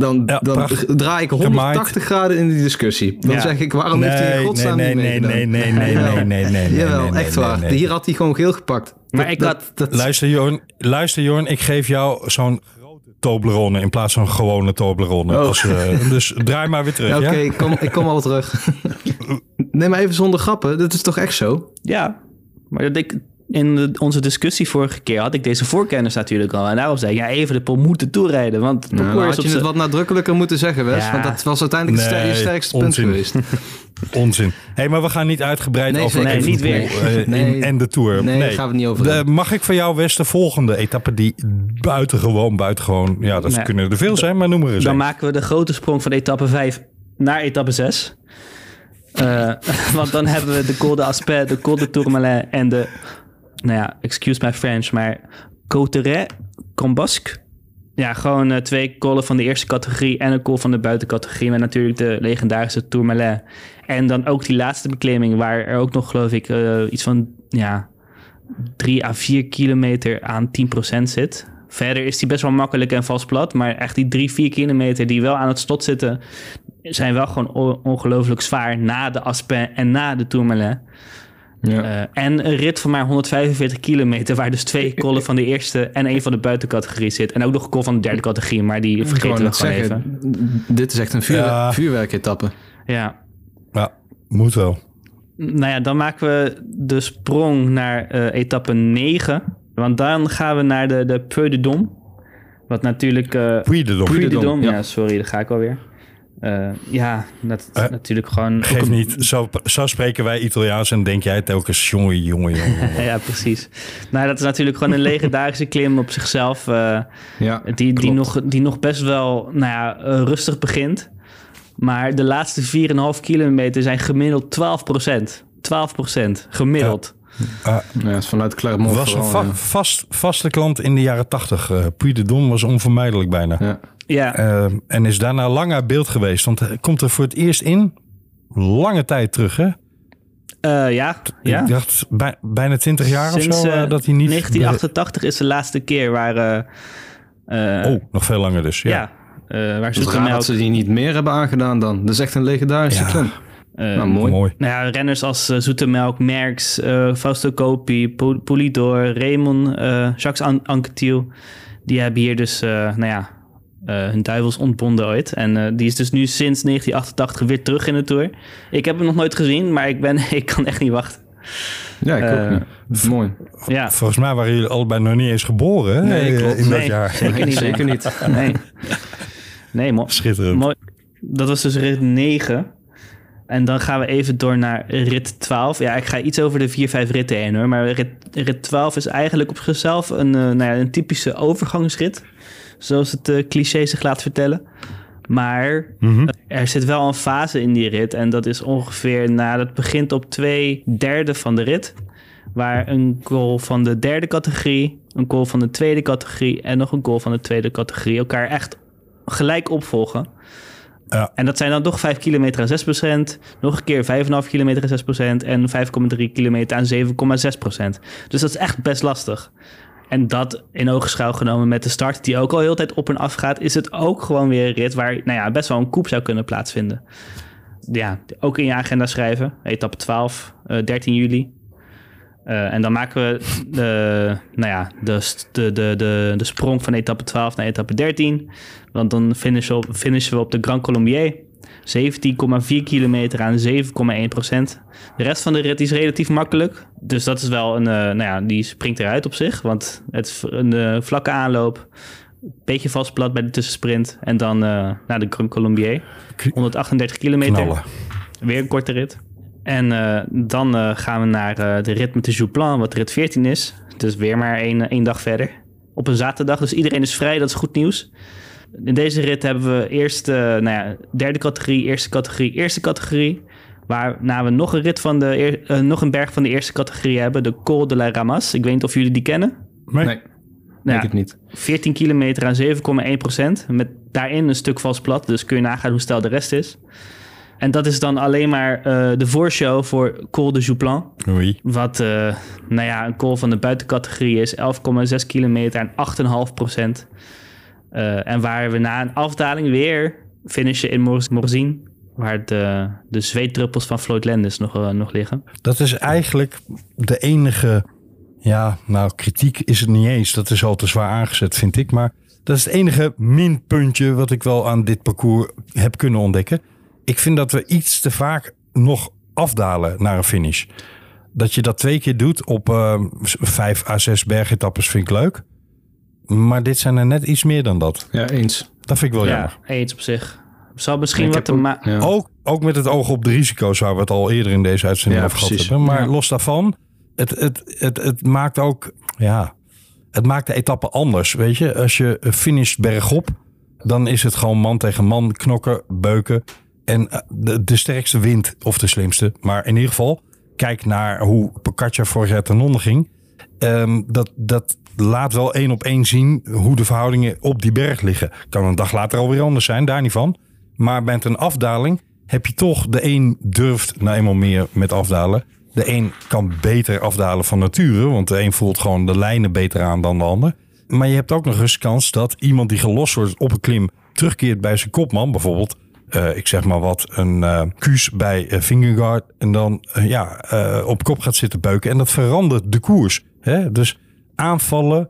Dan, Ja, dan draai ik Gemaaid. 180 graden in die discussie. Dan Ja. zeg ik, waarom heeft hij in godsnaam nee, niet nee, meegedaan? nee, nee, nee, nee, nee, nee, nee, Jawel, nee, nee, echt nee, waar. nee. Hier had hij gewoon geel gepakt. Maar Dat- ik dat- had- dat- Luister Jorn, luister Jorn, ik geef jou zo'n grote Toblerone in plaats van een gewone Toblerone. Oh. Als, eh, dus draai maar weer terug, Ja, Oké, ja? ik, kom, ik kom al terug. nee, maar even zonder grappen. Dit is toch echt zo? Ja, maar dat ik, in de- onze discussie vorige keer had ik deze voorkennis natuurlijk al. En daarom zei ik, ja, even de Pol moet de Tour rijden. Want het Nou, had op je het wat nadrukkelijker moeten zeggen, Wes. Ja. Want dat was uiteindelijk het Nee, sterkste punt geweest. Onzin. hey, maar we gaan niet uitgebreid Nee, over niet. Nee, niet eh, in- Nee. en de Tour. Nee, daar gaan we het niet over De- mag ik van jou, West, de volgende etappe die buitengewoon, buitengewoon... Ja, dat Nee. kunnen er veel zijn, maar noem er eens Dan maken we de grote sprong van etappe 5 naar etappe 6. Eh, want dan hebben we de Col de Aspet, de Col de Tourmalet en de... Nou ja, excuse my French, maar Coteret, Combasque. Ja, gewoon eh, twee kollen van de eerste categorie en een col van de buitencategorie. Met natuurlijk de legendarische Tourmalet. En dan ook die laatste beklimming waar er ook nog, geloof ik, eh, iets van... Ja, 3 à 4 kilometer aan 10% zit. Verder is die best wel makkelijk en vast plat. Maar echt die 3, 4 kilometer die wel aan het slot zitten... zijn wel gewoon ongelooflijk zwaar na de Aspen en na de Tourmalet. Ja. Eh, en een rit van maar 145 kilometer... waar dus twee kollen van de eerste en één van de buitencategorie zit. En ook nog een kol van de derde categorie, maar die vergeten we gewoon zeggen, even. dit is echt een vuur, Ja. vuurwerketappe. Ja. Ja, moet wel. Nou ja, dan maken we de sprong naar eh, etappe 9. Want dan gaan we naar de, de Peu de Dom. Wat natuurlijk... eh Puy de Dom. Puy de Dom, Dom, ja. ja. sorry, daar ga ik alweer. Eh ja, dat is Eh, natuurlijk gewoon... Geef een- niet, zo, zo spreken wij Italiaans en denk jij telkens jongen, jongen, jongen. ja, precies. Nou, dat is natuurlijk gewoon een legendarische klim op zichzelf. eh, Ja, die, die, nog, die nog best wel nou ja, rustig begint. Maar de laatste 4,5 kilometer zijn gemiddeld 12% 12% gemiddeld. Ja, dat is vanuit Clermont was een va- ja. vast, vaste klant in de jaren tachtig. Uh, Puy de Dom was onvermijdelijk bijna. Ja. Ja, Eh, en is daarna lang uit beeld geweest. Want hij komt er voor het eerst in. Lange tijd terug, hè? eh, ja, ja. Ik dacht bij- bijna 20 jaar Sinds of zo. eh, eh, dat hij niet. 1988 is de laatste keer waar... eh, eh, Oh, nog veel langer dus. Ja. ja, eh, waar Het is raar dat ze die niet meer hebben aangedaan dan. Dat is echt een legendarische Ja. eh, Nou, mooi. Mooi. Nou ja, renners als eh, Zoetemelk, Merckx, eh Fausto Coppi, Po- Polidor, Raymond, eh, Jacques An Anquetil. Die hebben hier dus, eh, nou ja, hun duivels ontbonden ooit. En eh, die is dus nu sinds 1988 weer terug in de Tour. Ik heb hem nog nooit gezien, maar ik, ben, ik kan echt niet wachten. Ja, ik Eh, ook niet. Mooi. Ja, Volgens mij waren jullie allebei nog niet eens geboren hè? Nee, Eh, klopt. in dat Nee. jaar. zeker niet. Zeker nee. niet. Nee, nee mo Schitterend. mooi. Dat was dus rit 9. En dan gaan we even door naar rit 12. Ja, ik ga iets over de 4, 5 ritten heen hoor. Maar rit, rit 12 is eigenlijk op zichzelf een, uh, nou ja, een typische overgangsrit. Zoals het uh, cliché zich laat vertellen. Maar mm -hmm. er zit wel een fase in die rit. En dat is ongeveer, nou, dat begint op twee derde van de rit. Waar een goal van de derde categorie, een goal van de tweede categorie en nog een goal van de tweede categorie elkaar echt gelijk opvolgen. Ja. En dat zijn dan toch 5 kilometer aan 6%, nog een keer 5,5 kilometer aan 6% en 5,3 kilometer aan 7,6%. Dus dat is echt best lastig. En dat in ogenschouw genomen met de start, die ook al heel de tijd op en af gaat, is het ook gewoon weer een rit waar nou ja, best wel een koep zou kunnen plaatsvinden. Ja, ook in je agenda schrijven. Etappe 12, uh, 13 juli. Uh, en dan maken we de, nou ja, de, de, de, de, de sprong van etappe 12 naar etappe 13. Want dan finishen we op, finishen we op de Grand Colombier. 17,4 kilometer aan 7,1 procent. De rest van de rit is relatief makkelijk. Dus dat is wel een, uh, nou ja, die springt eruit op zich. Want het is een uh, vlakke aanloop. Beetje vast plat bij de tussensprint. En dan uh, naar de Grand Colombier. 138 kilometer. Knallen. Weer een korte rit. En dan gaan we naar de rit met de Jouplan, wat rit 14 is. Dus weer maar één, één dag verder. Op een zaterdag, dus iedereen is vrij, dat is goed nieuws. In deze rit hebben we eerst, nou ja, derde categorie, eerste categorie, eerste categorie. Waarna we nog een rit van de, nog een berg van de eerste categorie hebben, de Col de la Ramas. Ik weet niet of jullie die kennen. Nee. nee. Nou, ik het niet. 14 kilometer aan 7,1 procent. Met daarin een stuk vals plat. Dus kun je nagaan hoe stijl de rest is. En dat is dan alleen maar uh, de voorshow voor Col de Jouplan. Oei. Wat, uh, nou ja, een call van de buitencategorie is 11,6 kilometer en 8,5 procent. Uh, en waar we na een afdaling weer finishen in Morzine. Waar de, de zweetdruppels van Floyd Landis nog, nog liggen. Dat is eigenlijk de enige... Ja, nou, kritiek is het niet eens. Dat is al te zwaar aangezet, vind ik. Maar dat is het enige minpuntje wat ik wel aan dit parcours heb kunnen ontdekken ik vind dat we iets te vaak nog afdalen naar een finish. Dat je dat twee keer doet op uh, vijf à zes bergetappes vind ik leuk. Maar dit zijn er net iets meer dan dat. Ja, eens. Dat vind ik wel ja, jammer. eens op zich. Zal misschien ik wat te maken. Ja. Ook, ook met het oog op de risico's waar we het al eerder in deze uitzending ja, over gehad hebben. Maar ja. los daarvan, het, het, het, het maakt ook, ja, het maakt de etappe anders. Weet je, als je finisht bergop, dan is het gewoon man tegen man knokken, beuken. En de, de, sterkste wint, of de slimste. Maar in ieder geval, kijk naar hoe Pocaccia vorig jaar ten onder ging. Um, dat, dat laat wel één op één zien hoe de verhoudingen op die berg liggen. Kan een dag later alweer anders zijn, daar niet van. Maar met een afdaling heb je toch... de een durft nou eenmaal meer met afdalen. De een kan beter afdalen van nature. Want de een voelt gewoon de lijnen beter aan dan de ander. Maar je hebt ook nog eens kans dat iemand die gelost wordt op een klim... terugkeert bij zijn kopman, bijvoorbeeld... Uh, ik zeg maar wat, een uh, kuus bij uh, Fingergaard. En dan ja, op kop gaat zitten beuken. En dat verandert de koers. Hè? Dus aanvallen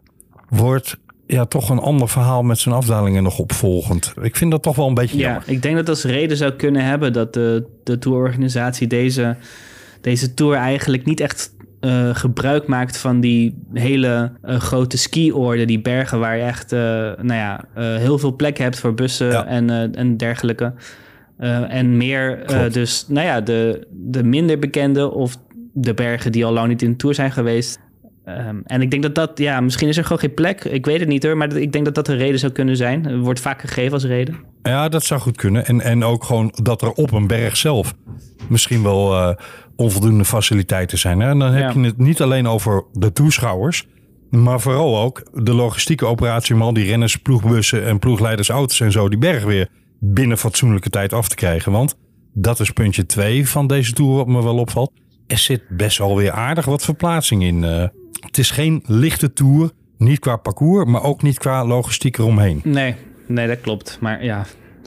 wordt ja, toch een ander verhaal met zijn afdalingen nog opvolgend. Ik vind dat toch wel een beetje ja, jammer. Ik denk dat als reden zou kunnen hebben dat de, de tourorganisatie deze, deze tour eigenlijk niet echt uh, gebruik maakt van die hele uh, grote ski-orde, die bergen waar je echt uh, nou ja, heel veel plek hebt voor bussen ja. en, en dergelijke. en meer dus, nou ja, de, de minder bekende of de bergen die al lang niet in de tour zijn geweest. Um, en ik denk dat dat, ja, misschien is er gewoon geen plek. Ik weet het niet hoor, maar ik denk dat dat een reden zou kunnen zijn. Het wordt vaak gegeven als reden. Ja, dat zou goed kunnen. En, en ook gewoon dat er op een berg zelf misschien wel uh, onvoldoende faciliteiten zijn. Hè? En dan heb ja. je het niet alleen over de toeschouwers, maar vooral ook de logistieke operatie om al die renners, ploegbussen en ploegleidersauto's en zo die berg weer binnen fatsoenlijke tijd af te krijgen. Want dat is puntje twee van deze tour wat me wel opvalt. Er zit best wel weer aardig wat verplaatsing in. Uh, het is geen lichte tour, niet qua parcours, maar ook niet qua logistiek eromheen. Nee, nee dat klopt. Maar ja,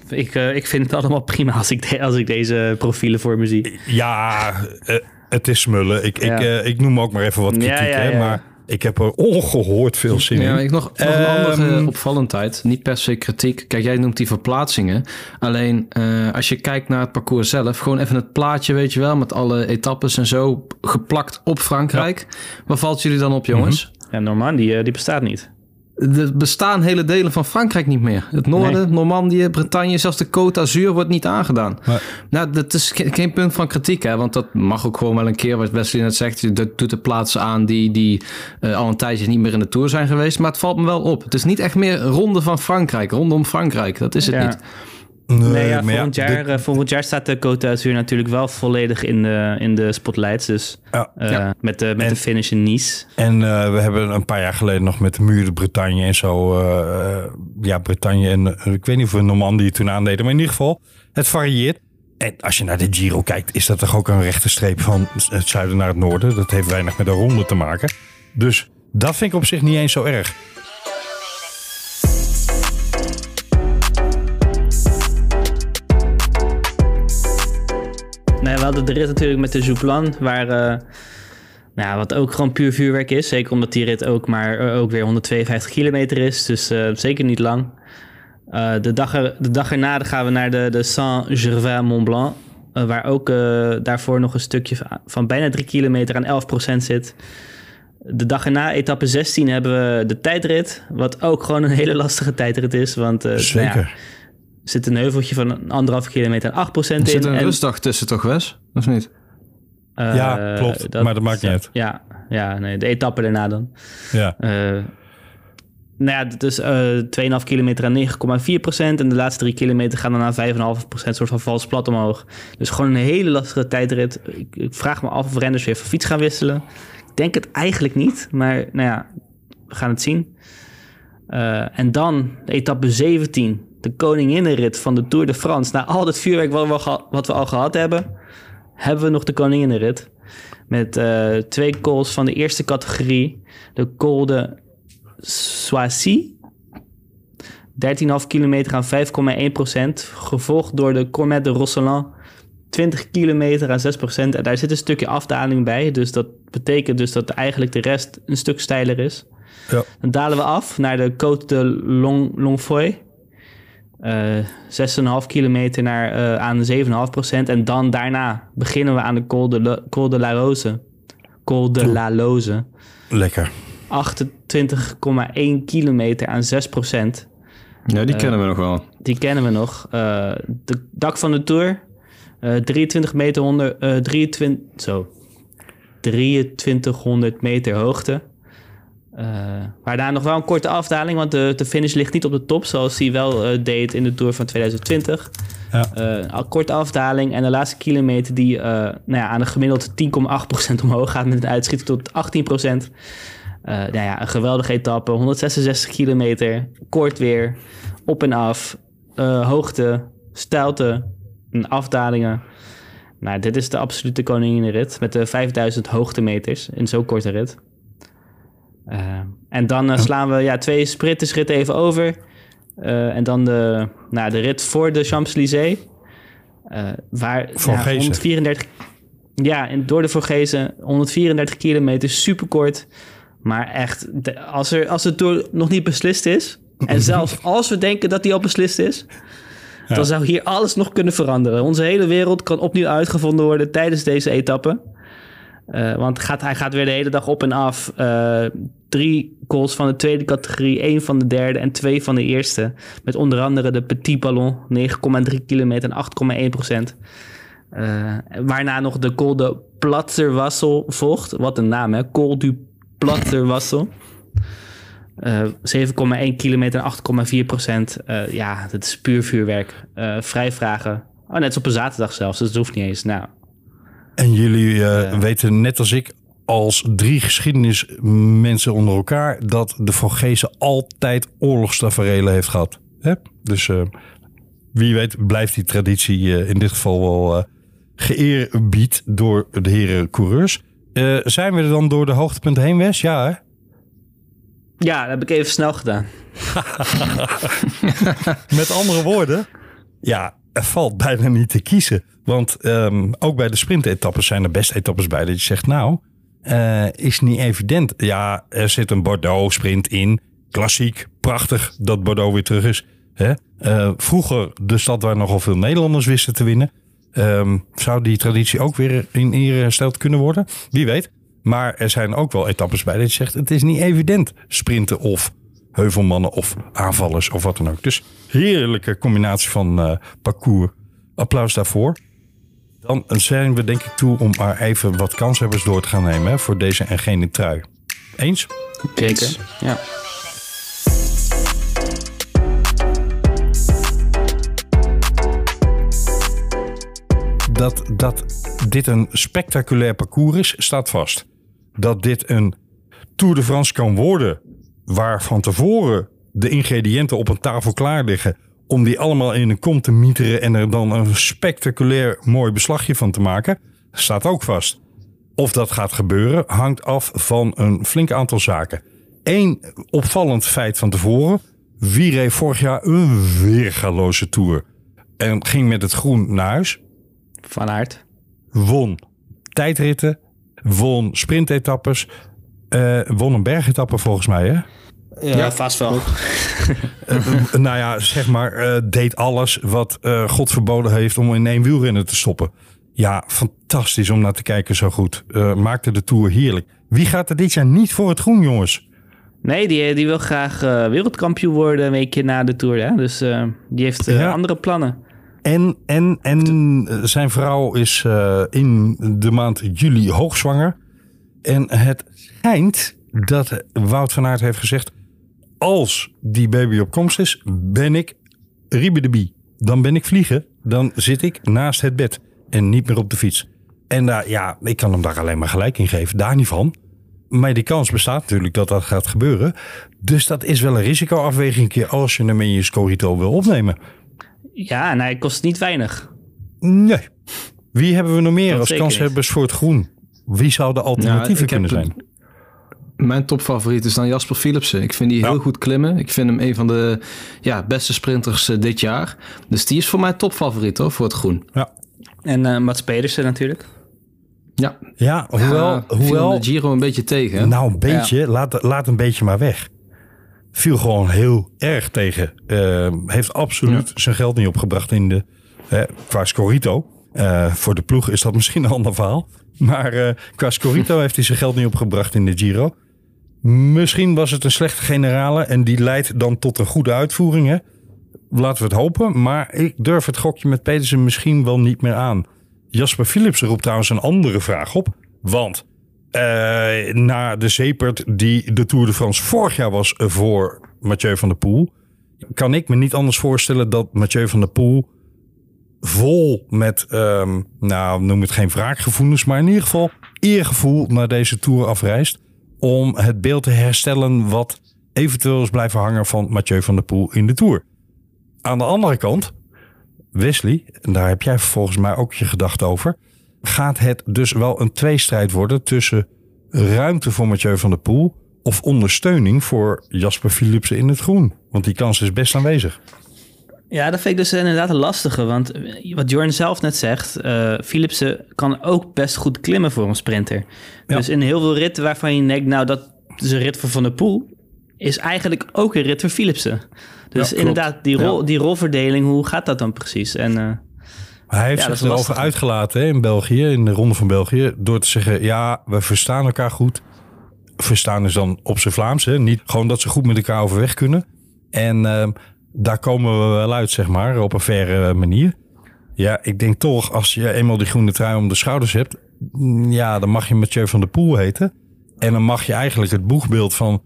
ik, uh, ik vind het allemaal prima als ik, de, als ik deze profielen voor me zie. Ja, uh, het is smullen. Ik, ja. ik, uh, ik noem ook maar even wat kritiek, ja, ja, hè, maar ik heb er ongehoord veel zin ja, in. Ik nog, nog um, een andere opvallendheid. Niet per se kritiek. Kijk, jij noemt die verplaatsingen. Alleen uh, als je kijkt naar het parcours zelf, gewoon even het plaatje, weet je wel, met alle etappes en zo geplakt op Frankrijk. Waar valt jullie dan op, jongens? Mm -hmm. Ja, Normandie, die bestaat niet. Er bestaan hele delen van Frankrijk niet meer. Het noorden, Nee. Normandië, Bretagne, zelfs de Côte d'Azur wordt niet aangedaan. Nou, dat is ge- geen punt van kritiek, hè, want dat mag ook gewoon wel een keer, wat Wesley net zegt, dat doet de plaatsen aan die, die eh, al een tijdje niet meer in de Tour zijn geweest. Maar het valt me wel op. Het is niet echt meer ronde van Frankrijk, rondom Frankrijk. Dat is het Ja. niet. Nee, ja, maar ja, volgend, jaar, eh, volgend jaar staat de Côte d'Azur natuurlijk wel volledig in de, in de spotlights. Dus Ja. eh, Ja. met, de, met En- de finish in Nice. En eh, we hebben een paar jaar geleden nog met de muur de Bretagne en zo. ja, Bretagne en ik weet niet of we Normandie toen aandeden. Maar in ieder geval, het varieert. En als je naar de Giro kijkt, is dat toch ook een rechte streep van het zuiden naar het noorden. Dat heeft weinig met een ronde te maken. Dus dat vind ik op zich niet eens zo erg. Nee, we hadden de rit natuurlijk met de Jouplan, waar, eh, nou wat ook gewoon puur vuurwerk is. Zeker omdat die rit ook maar eh, ook weer 152 kilometer is, dus eh, zeker niet lang. De, dag er, de dag erna gaan we naar de, de Saint-Gervais-Mont-Blanc, eh, waar ook daarvoor nog een stukje van, bijna 3 kilometer aan 11% zit. De dag erna, etappe 16, hebben we de tijdrit, wat ook gewoon een hele lastige tijdrit is, want nou Zeker. er zit een heuveltje van een anderhalf kilometer en 8% in. Er zit een en- rustdag tussen toch, Wes? Of niet? eh, Ja, klopt, maar dat maakt niet uit. Ja, ja nee, de etappe daarna dan. Ja. Eh, nou ja, dus eh 2,5 kilometer aan 9,4 procent. En de laatste drie kilometer gaan dan aan 5,5 procent, soort van vals plat omhoog. Dus gewoon een hele lastige tijdrit. Ik, ik vraag me af of renners weer van fiets gaan wisselen. Ik denk het eigenlijk niet, maar nou ja, we gaan het zien. Eh, en dan de etappe 17, de koninginnenrit van de Tour de France. Na al het vuurwerk wat we, al geha- wat we al gehad hebben, hebben we nog de koninginnenrit. Met eh, twee calls van de eerste categorie. De Col de Soissy. 13,5 kilometer aan 5,1 procent. Gevolgd door de Cormet de Rosselin. 20 kilometer aan 6 procent. En daar zit een stukje afdaling bij. Dus dat betekent dus dat eigenlijk de rest een stuk steiler is. Ja. Dan dalen we af naar de Côte de Long, Longfoy. Eh 6,5 kilometer naar, eh, aan 7,5 procent. En dan daarna beginnen we aan de Col de, Le- Col de la Rose. Col de la Loze. Lekker. 28,1 kilometer aan 6 procent. Ja, die Eh, kennen we nog wel. Die kennen we nog. Eh, de dak van de Tour. eh 23 meter onder... eh 23... Zo. 2300 meter hoogte. Eh waarna nog wel een korte afdaling, want de, de finish ligt niet op de top, zoals hij wel eh, deed in de Tour van 2020. Ja. Eh, een korte afdaling en de laatste kilometer die nou ja, aan een gemiddeld 10,8% omhoog gaat met een uitschieting tot 18%. Eh nou ja, een geweldige etappe, 166 kilometer, kort weer, op en af, hoogte, steilte, en afdalingen. Nou, dit is de absolute koninginrit met de 5000 hoogtemeters in zo'n korte rit. Eh, en dan eh, slaan we ja, twee sprintersritten even over. Eh, en dan de, nou, de rit voor de Champs-Élysées. Eh, waar Voor ja, Gezen. 134... Ja, en door de Vorgezen 134 kilometer, superkort. Maar echt, de- als, er, als het door nog niet beslist is... en zelfs als we denken dat die al beslist is... Ja. dan zou hier alles nog kunnen veranderen. Onze hele wereld kan opnieuw uitgevonden worden tijdens deze etappe. Eh, want gaat, hij gaat weer de hele dag op en af. Eh, drie goals van de tweede categorie, één van de derde en twee van de eerste. Met onder andere de Petit Ballon, 9,3 kilometer en 8,1 procent. Eh, waarna nog de Col de Platzerwassel volgt. Wat een naam, hè? Col du Platzerwassel. Eh 7,1 kilometer en 8,4 procent. Ja, dat is puur vuurwerk. Eh vrijvragen. Oh, net als op een zaterdag zelfs, dus dat hoeft niet eens. Nou, En jullie eh, weten net als ik, als drie geschiedenismensen onder elkaar, dat de Vogezen altijd oorlogstaferelen heeft gehad. Hè? Dus eh, wie weet blijft die traditie eh, in dit geval wel eh geëerbied door de heren coureurs. Eh, zijn we er dan door de hoogtepunten heen, Wes? Ja, hè? Ja, dat heb ik even snel gedaan. Met andere woorden, ja, er valt bijna niet te kiezen. Want ehm, ook bij de sprintetappes zijn er best etappes bij dat je zegt, nou, eh, is niet evident. Ja, er zit een Bordeaux-sprint in. Klassiek, prachtig dat Bordeaux weer terug is. Hè? Eh, vroeger de stad waar nogal veel Nederlanders wisten te winnen. Ehm, zou die traditie ook weer in ere hersteld kunnen worden? Wie weet. Maar er zijn ook wel etappes bij dat je zegt, het is niet evident sprinten of heuvelmannen of aanvallers of wat dan ook. Dus heerlijke combinatie van uh, parcours. Applaus daarvoor. Dan zijn we denk ik toe om maar even wat kanshebbers door te gaan nemen hè, voor deze en geen trui. Eens? Zeker, ja. Dat, dat dit een spectaculair parcours is, staat vast. Dat dit een Tour de France kan worden, waar van tevoren de ingrediënten op een tafel klaar liggen om die allemaal in een kom te mieteren en er dan een spectaculair mooi beslagje van te maken, staat ook vast. Of dat gaat gebeuren hangt af van een flink aantal zaken. Eén opvallend feit van tevoren. Wie reed vorig jaar een weergaloze tour en ging met het groen naar huis? Van Aert. Won tijdritten, won sprintetappes, uh, won een bergetappe volgens mij hè? Ja, ja, vast wel. uh, nou ja, zeg maar, uh, deed alles wat uh, God verboden heeft om in één wielrennen te stoppen. Ja, fantastisch om naar te kijken zo goed. maakte de Tour heerlijk. Wie gaat er dit jaar niet voor het groen, jongens? Nee, die, die wil graag wereldkampioen worden een weekje na de Tour. Hè? Dus die heeft ja. andere plannen. En, en, en zijn vrouw is in de maand juli hoogzwanger. En het schijnt dat Wout van Aert heeft gezegd als die baby op komst is, ben ik riebedebie. Dan ben ik vliegen. Dan zit ik naast het bed en niet meer op de fiets. En daar, ja, ik kan hem daar alleen maar gelijk in geven. Daar niet van. Maar die kans bestaat natuurlijk dat dat gaat gebeuren. Dus dat is wel een risicoafweging als je hem in je scorito wil opnemen. Ja, en hij kost niet weinig. Nee. Wie hebben we nog meer als kanshebbers voor het groen? Wie zou de alternatieven kunnen zijn? Mijn topfavoriet is dan Jasper Philipsen. Ik vind die heel goed klimmen. Ik vind hem een van de ja, beste sprinters uh, dit jaar. Dus die is voor mij topfavoriet hoor, voor het groen. Ja. En uh, Mats Pedersen natuurlijk. Ja. Ja, hoewel... Ja, hoewel de Giro een beetje tegen. Nou, een beetje. Ja. Laat, laat een beetje maar weg. Viel gewoon heel erg tegen. Uh, heeft absoluut ja. zijn geld niet opgebracht in de... qua Scorito. Voor de ploeg is dat misschien een ander verhaal. Maar qua Scorito heeft hij zijn geld niet opgebracht in de Giro. Misschien was het een slechte generale en die leidt dan tot een goede uitvoering. Hè? Laten we het hopen. Maar ik durf het gokje met Petersen misschien wel niet meer aan. Jasper Philips roept trouwens een andere vraag op. Want uh, na de zeepert die de Tour de France vorig jaar was voor Mathieu van der Poel... kan ik me niet anders voorstellen dat Mathieu van der Poel vol met, um, nou noem het geen wraakgevoelens... maar in ieder geval eergevoel naar deze Tour afreist om het beeld te herstellen wat eventueel is blijven hangen van Mathieu van der Poel in de Tour. Aan de andere kant, Wesley, daar heb jij volgens mij ook je gedacht over, gaat het dus wel een tweestrijd worden tussen ruimte voor Mathieu van der Poel of ondersteuning voor Jasper Philipsen in het groen? Want die kans is best aanwezig. Ja, dat vind ik dus inderdaad een lastige. Want wat Jorn zelf net zegt, uh, Philipsen kan ook best goed klimmen voor een sprinter. Ja. Dus in heel veel ritten waarvan je denkt, nou dat is een rit voor Van der Poel, is eigenlijk ook een rit voor Philipsen. Dus ja, inderdaad, die, rol, die rolverdeling, hoe gaat dat dan precies? En, uh, hij heeft zich erover uitgelaten hè, in België, in de Ronde van België, door te zeggen, ja, we verstaan elkaar goed. Verstaan is dan op zijn Vlaams, hè? niet gewoon dat ze goed met elkaar overweg kunnen. En uh, daar komen we wel uit, zeg maar, op een faire manier. Ja, ik denk toch, als je eenmaal die groene trui om de schouders hebt, ja, dan mag je Mathieu van der Poel heten. En dan mag je eigenlijk het boegbeeld van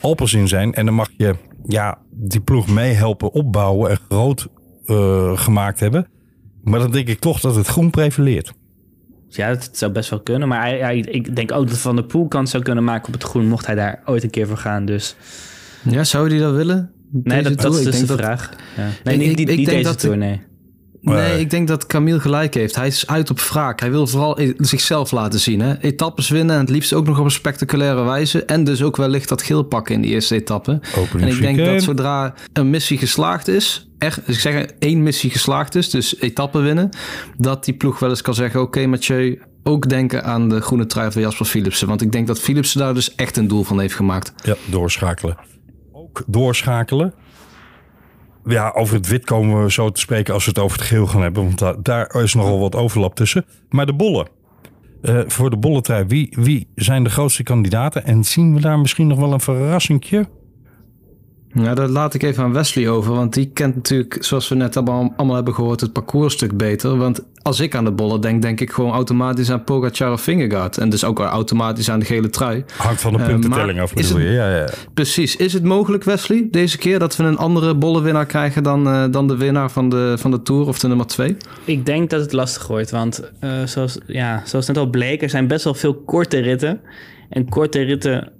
Alpenzin zijn. En dan mag je ja, die ploeg meehelpen opbouwen en groot uh, gemaakt hebben. Maar dan denk ik toch dat het groen prevaleert. Ja, dat zou best wel kunnen. Maar hij, hij, ik denk ook dat Van der Poel kans zou kunnen maken op het groen... mocht hij daar ooit een keer voor gaan. Dus... Ja, zou hij dat willen? Nee, dat, dat, is dus de vraag. Ja. Nee, niet, niet, niet deze dat tour, nee. Nee, ik denk dat Camille gelijk heeft. Hij is uit op wraak. Hij wil vooral zichzelf laten zien. Hè? Etappes winnen en het liefst ook nog op een spectaculaire wijze. En dus ook wellicht dat geel pakken in die eerste etappe. en ik denk dat zodra een missie geslaagd is, echt, ik zeg één missie geslaagd is, dus etappen winnen, dat die ploeg wel eens kan zeggen: Oké, okay, Mathieu, ook denken aan de groene trui van Jasper Philipsen. Want ik denk dat Philipsen daar dus echt een doel van heeft gemaakt. Ja, doorschakelen. Doorschakelen ja, over het wit komen we zo te spreken als we het over het geel gaan hebben. Want daar, is nogal wat overlap tussen. Maar de bollen. Uh, voor de bolletrui, wie, wie zijn de grootste kandidaten? En zien we daar misschien nog wel een verrassingje? Ja, dat laat ik even aan Wesley over, want die kent natuurlijk, zoals we net allemaal, hebben gehoord, het parcours een stuk beter. Want als ik aan de bollen denk, denk ik gewoon automatisch aan Pogacar of Vingegaard. En dus ook automatisch aan de gele trui. Hangt van de Eh, puntentelling af, bedoel je? Ja, ja. Precies. Is het mogelijk, Wesley, deze keer dat we een andere bollenwinnaar krijgen dan, eh, dan de winnaar van de, van de Tour of de nummer twee? Ik denk dat het lastig wordt, want eh, zoals, ja, zoals net al bleek, er zijn best wel veel korte ritten. En korte ritten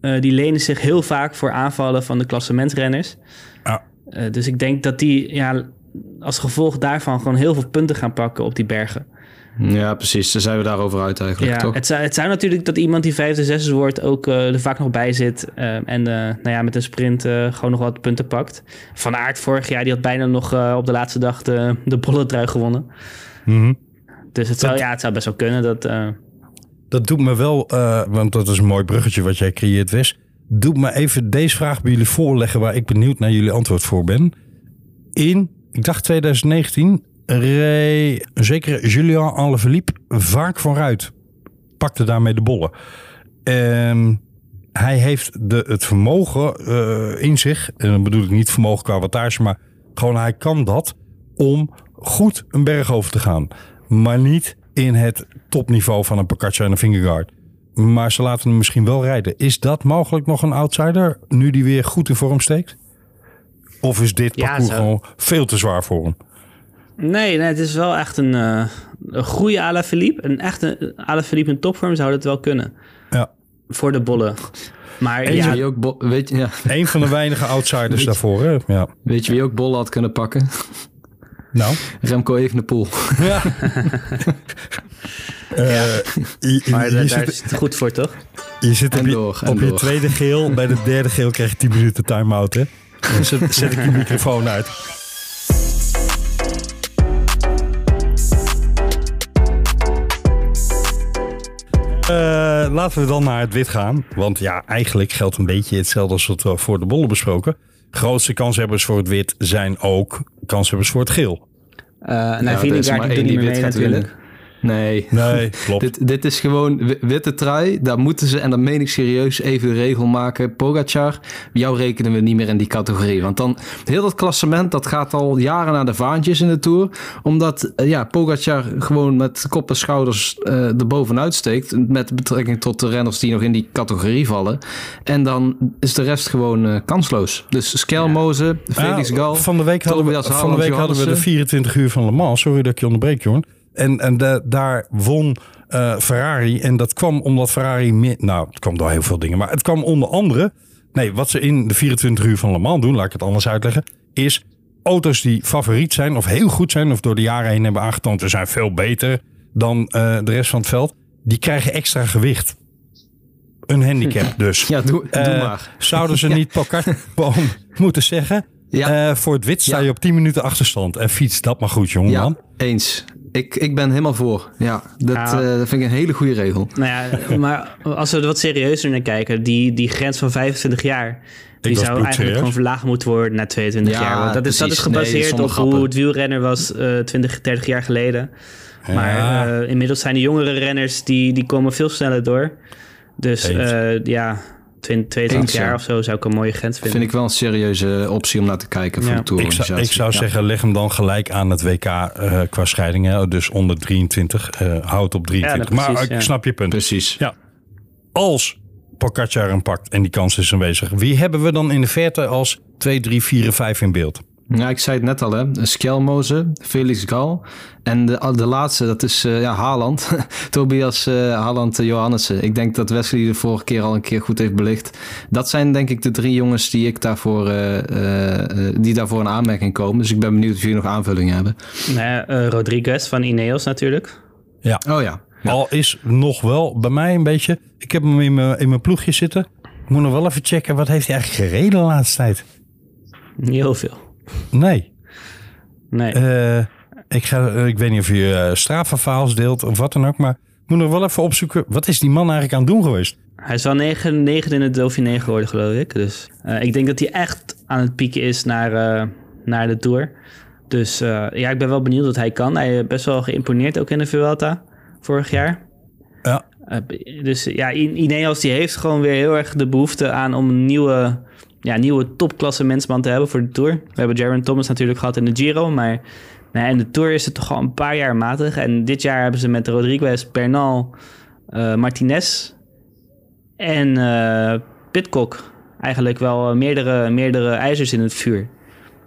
eh, die lenen zich heel vaak voor aanvallen van de klassementrenners. Ja. Eh, dus ik denk dat die ja, als gevolg daarvan gewoon heel veel punten gaan pakken op die bergen. Ja, precies. Daar zijn we daarover uit eigenlijk, Ja, toch? het zou, het zou natuurlijk dat iemand die vijfde, zesde wordt ook eh, er vaak nog bij zit. eh, en eh, nou ja, met een sprint eh, gewoon nog wat punten pakt. Van Aert vorig jaar, die had bijna nog eh, op de laatste dag de, de bolletrui gewonnen. Mhm. Dus het zou, ja, het zou best wel kunnen dat... Dat doet me wel, eh, want dat is een mooi bruggetje wat jij creëert, Wes. Doet me even deze vraag bij jullie voorleggen waar ik benieuwd naar jullie antwoord voor ben. In, ik dacht 2019, reed zeker Julian Alaphilippe vaak vooruit. Pakte daarmee de bollen. Ehm, hij heeft de, het vermogen eh, in zich, en dan bedoel ik niet vermogen qua wattage, maar gewoon hij kan dat om goed een berg over te gaan. Maar niet in het topniveau van een Pocaccia en een Vingegaard. Maar ze laten hem misschien wel rijden. Is dat mogelijk nog een outsider, nu die weer goed in vorm steekt? Of is dit parcours gewoon veel te zwaar voor hem? Nee, nee, het is wel echt een, eh, een goede Alaphilippe. Een echte Alaphilippe in topvorm zou het wel kunnen. Ja. Voor de bollen. Maar je ja, wie ook bo- weet, je, ja. Een van de weinige outsiders Weet je- daarvoor. Hè? Ja. weet je wie ook bollen had kunnen pakken? Nou. Remco Evenepoel. Ja. Eh, je, maar je daar, zit, is het goed voor, toch? je zit op, En je, door, en op je tweede geel. Bij de derde geel krijg je 10 minuten time-out. Hè? Dan zet, zet ik je microfoon uit. Eh, laten we dan naar het wit gaan. Want ja, eigenlijk geldt een beetje hetzelfde als wat we voor de bollen besproken. Grootste kanshebbers voor het wit zijn ook kanshebbers voor het geel. Eh nou, Ja, er één doet niet meer mee natuurlijk. Nee. Nee, klopt. Dit, dit is gewoon wi- witte trui. Daar moeten ze, en dan meen ik serieus, even de regel maken. Pogacar, jou rekenen we niet meer in die categorie. Want dan, heel dat klassement, dat gaat al jaren naar de vaantjes in de Tour. Omdat, eh, ja, Pogacar gewoon met kop en schouders eh er bovenuit steekt. Met betrekking tot de renners die nog in die categorie vallen. En dan is de rest gewoon eh, kansloos. Dus Skelmoze, Felix Ja, Gal, Van de week hadden we, van de, week hadden we de Johannessen. 24 uur van Le Mans. Sorry dat ik je onderbreek, Jorn. En, en de- daar won eh, Ferrari. En dat kwam omdat Ferrari... meer- nou, het kwam door heel veel dingen. Maar het kwam onder andere... Nee, wat ze in de 24 uur van Le Mans doen, laat ik het anders uitleggen... is auto's die favoriet zijn of heel goed zijn... of door de jaren heen hebben aangetoond... we zijn veel beter dan eh, de rest van het veld... die krijgen extra gewicht. Een handicap dus. Ja, doe, doe Eh, maar. Zouden ze Ja. niet Pogacar moeten zeggen... Ja. Voor het wit sta Ja. je op 10 minuten achterstand. En fiets dat maar goed, jongen. Ja, eens. Ik, ik ben helemaal voor. Ja, dat Ja. eh, vind ik een hele goede regel. Nou ja, maar als we er wat serieuzer naar kijken, die, die grens van 25 jaar, die zou eigenlijk gewoon verlaagd moeten worden naar 22 Ja, jaar. Want dat is, dat is. Nee, gebaseerd op grappen. hoe het wielrenner was eh 20, 30 jaar geleden. Maar Ja. eh, inmiddels zijn de jongere renners, die, die komen veel sneller door. Dus eh, ja, 20, 22 Eens, ja. jaar of zo zou ik een mooie grens vinden. Vind ik wel een serieuze optie om naar te kijken voor Ja. de Ik zou, ik zou Ja. zeggen, leg hem dan gelijk aan het WK eh, qua scheidingen. Dus onder 23. eh houd op 23. Ja, maar precies, ik ja. snap je punt. Precies. Ja. Als Pogacar hem pakt en die kans is aanwezig. Wie hebben we dan in de verte als 2, 3, 4 en 5 in beeld? Ja, ik zei het net al, hè. Skelmoze, Felix Gal. En de, de laatste, dat is eh, ja, Haaland. Tobias eh Haaland eh, Johannessen. Ik denk dat Wesley de vorige keer al een keer goed heeft belicht. Dat zijn denk ik de drie jongens die, ik daarvoor, eh, eh, eh, die daarvoor in aanmerking komen. Dus ik ben benieuwd of jullie nog aanvullingen hebben. Nou eh, Rodriguez van Ineos natuurlijk. Ja. Oh ja. Ja. Al is nog wel bij mij een beetje... Ik heb hem in mijn, in mijn ploegje zitten. Ik moet nog wel even checken. Wat heeft hij eigenlijk gereden de laatste tijd? Niet heel veel. Nee. Nee. Eh, ik, ga, eh, ik weet niet of je uh, deelt of wat dan ook, maar ik moet nog wel even opzoeken. Wat is die man eigenlijk aan het doen geweest? Hij is wel 9, 9 in het Dauphiné geworden, geloof ik. Dus ik denk dat hij echt aan het pieken is naar, naar de Tour. Dus ja, ik ben wel benieuwd wat hij kan. Hij heeft best wel geïmponeerd ook in de Vuelta vorig jaar. Ja. Dus ja, Ineos die heeft gewoon weer heel erg de behoefte aan om een nieuwe ja, nieuwe topklassementsman te hebben voor de Tour. We hebben Jaron Thomas natuurlijk gehad in de Giro, maar nou, in de Tour is het toch al een paar jaar matig. En dit jaar hebben ze met Rodriguez, Bernal, uh, Martinez en uh, Pitcock eigenlijk wel meerdere, meerdere ijzers in het vuur.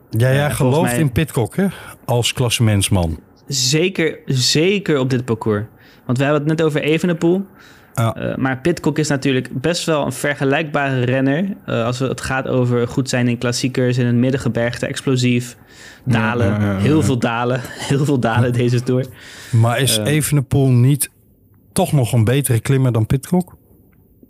Ja, jij uh, gelooft mij... in Pitcock hè? als klassementsman. Zeker, zeker op dit parcours. Want we hebben het net over Evenepoel. Ja. Uh, maar Pitcock is natuurlijk best wel een vergelijkbare renner. Uh, als het gaat over goed zijn in klassiekers, in het middengebergte, explosief. Dalen, ja, ja, heel veel dalen. Heel veel dalen deze Tour. Maar is uh, Evenepoel niet toch nog een betere klimmer dan Pitcock?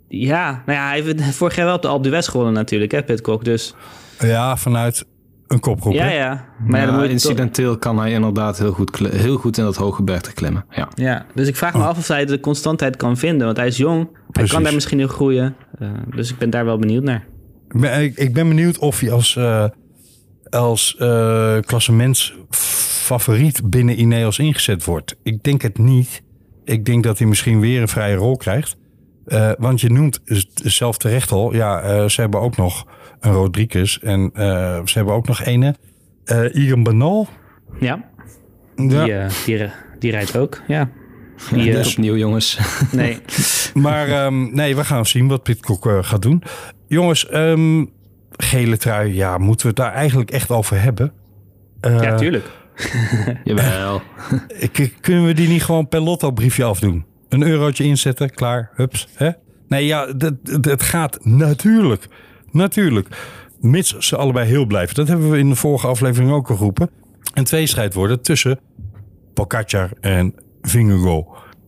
Ja, nou ja, hij heeft vorig jaar wel op de Alpe d'Huez gewonnen natuurlijk, hè, Pitcock. Dus... Ja, vanuit een kopgroep. Ja, ja. Maar ja, ja incidenteel toch... kan hij inderdaad heel goed, heel goed in dat hoge bergte klimmen. Ja. ja, dus ik vraag me oh. af of hij de constantheid kan vinden. Want hij is jong. Hij Precies. kan daar misschien in groeien. Uh, dus ik ben daar wel benieuwd naar. Ik, ik ben benieuwd of hij als, uh, als uh, klassementsfavoriet binnen Ineos ingezet wordt. Ik denk het niet. Ik denk dat hij misschien weer een vrije rol krijgt. want je noemt zelf terecht al, ja, ze hebben ook nog een Rodriguez. En uh, ze hebben ook nog ene. Uh, Ian Banal. Ja. ja. Die, uh, die, die, rijdt ook, ja. Die, ja, dus opnieuw, jongens. Nee. maar um, nee, we gaan zien wat Pitcock gaat doen. Jongens, um, gele trui, ja, moeten we het daar eigenlijk echt over hebben? ja, tuurlijk. Jawel. Kunnen we die niet gewoon per lotto briefje afdoen? Een eurotje inzetten, klaar, hups. Hè? Nee, ja, het gaat natuurlijk Natuurlijk. Mits ze allebei heel blijven. Dat hebben we in de vorige aflevering ook geroepen. En twee strijd worden tussen Pogacar en Vingegaard.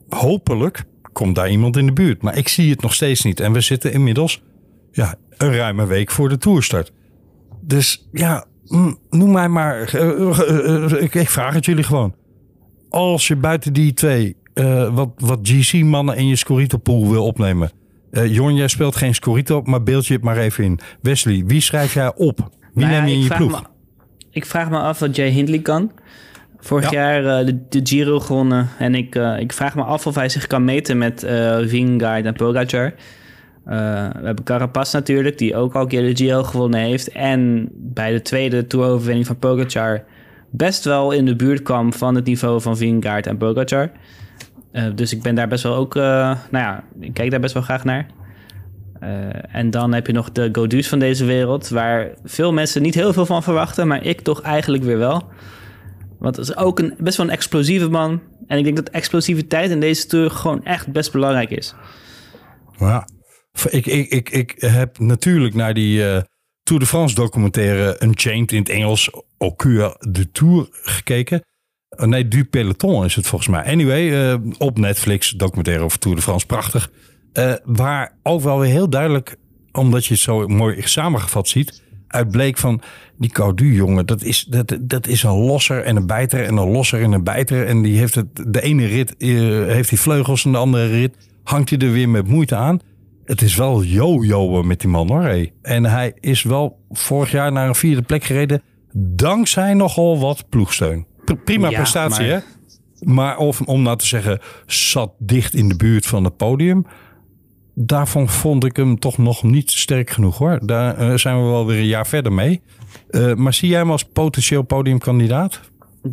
Hopelijk komt daar iemand in de buurt. Maar ik zie het nog steeds niet. En we zitten inmiddels ja, een ruime week voor de toerstart. Dus ja, noem mij maar. Ik vraag het jullie gewoon. Als je buiten die twee wat, wat GC-mannen in je Scorito pool wil opnemen uh, Jon, jij speelt geen Scorito, maar beeld je het maar even in. Wesley, wie schrijf jij op? Wie nou, neem je in je ploeg? Me, ik vraag me af wat Jay Hindley kan. Vorig ja. jaar uh, de, de, Giro gewonnen. En ik, uh, ik vraag me af of hij zich kan meten met uh, Vingegaard en Pogacar. we hebben Carapaz natuurlijk, die ook al een keer de Giro gewonnen heeft. En bij de tweede toeroverwinning van Pogacar... best wel in de buurt kwam van het niveau van Vingegaard en Pogacar. Uh, dus ik ben daar best wel ook, uh, nou ja, ik kijk daar best wel graag naar. Uh, en dan heb je nog de Godus van deze wereld, waar veel mensen niet heel veel van verwachten, maar ik toch eigenlijk weer wel. Want het is ook een, best wel een explosieve man. En ik denk dat explosiviteit in deze tour gewoon echt best belangrijk is. Ja, ik, ik, ik, ik heb natuurlijk naar die Tour de France documentaire Unchained in het Engels, Au de Tour gekeken. Uh, nee, Du Peloton is het volgens mij. Anyway, uh, op Netflix, documentaire over Tour de France, prachtig. Uh, waar ook wel weer heel duidelijk, omdat je het zo mooi samengevat ziet, uitbleek van die Caudu jongen, dat is, dat, dat is een losser en een bijter en een losser en een bijter. En die heeft het, de ene rit heeft die vleugels en de andere rit hangt hij er weer met moeite aan. Het is wel yo-yo met die man hoor. En hij is wel vorig jaar naar een vierde plek gereden. Dankzij nogal wat ploegsteun prima ja, prestatie, maar... hè? Maar of, om nou te zeggen, zat dicht in de buurt van het podium. Daarvan vond ik hem toch nog niet sterk genoeg hoor. Daar uh, zijn we wel weer een jaar verder mee. Uh, maar zie jij hem als potentieel podiumkandidaat?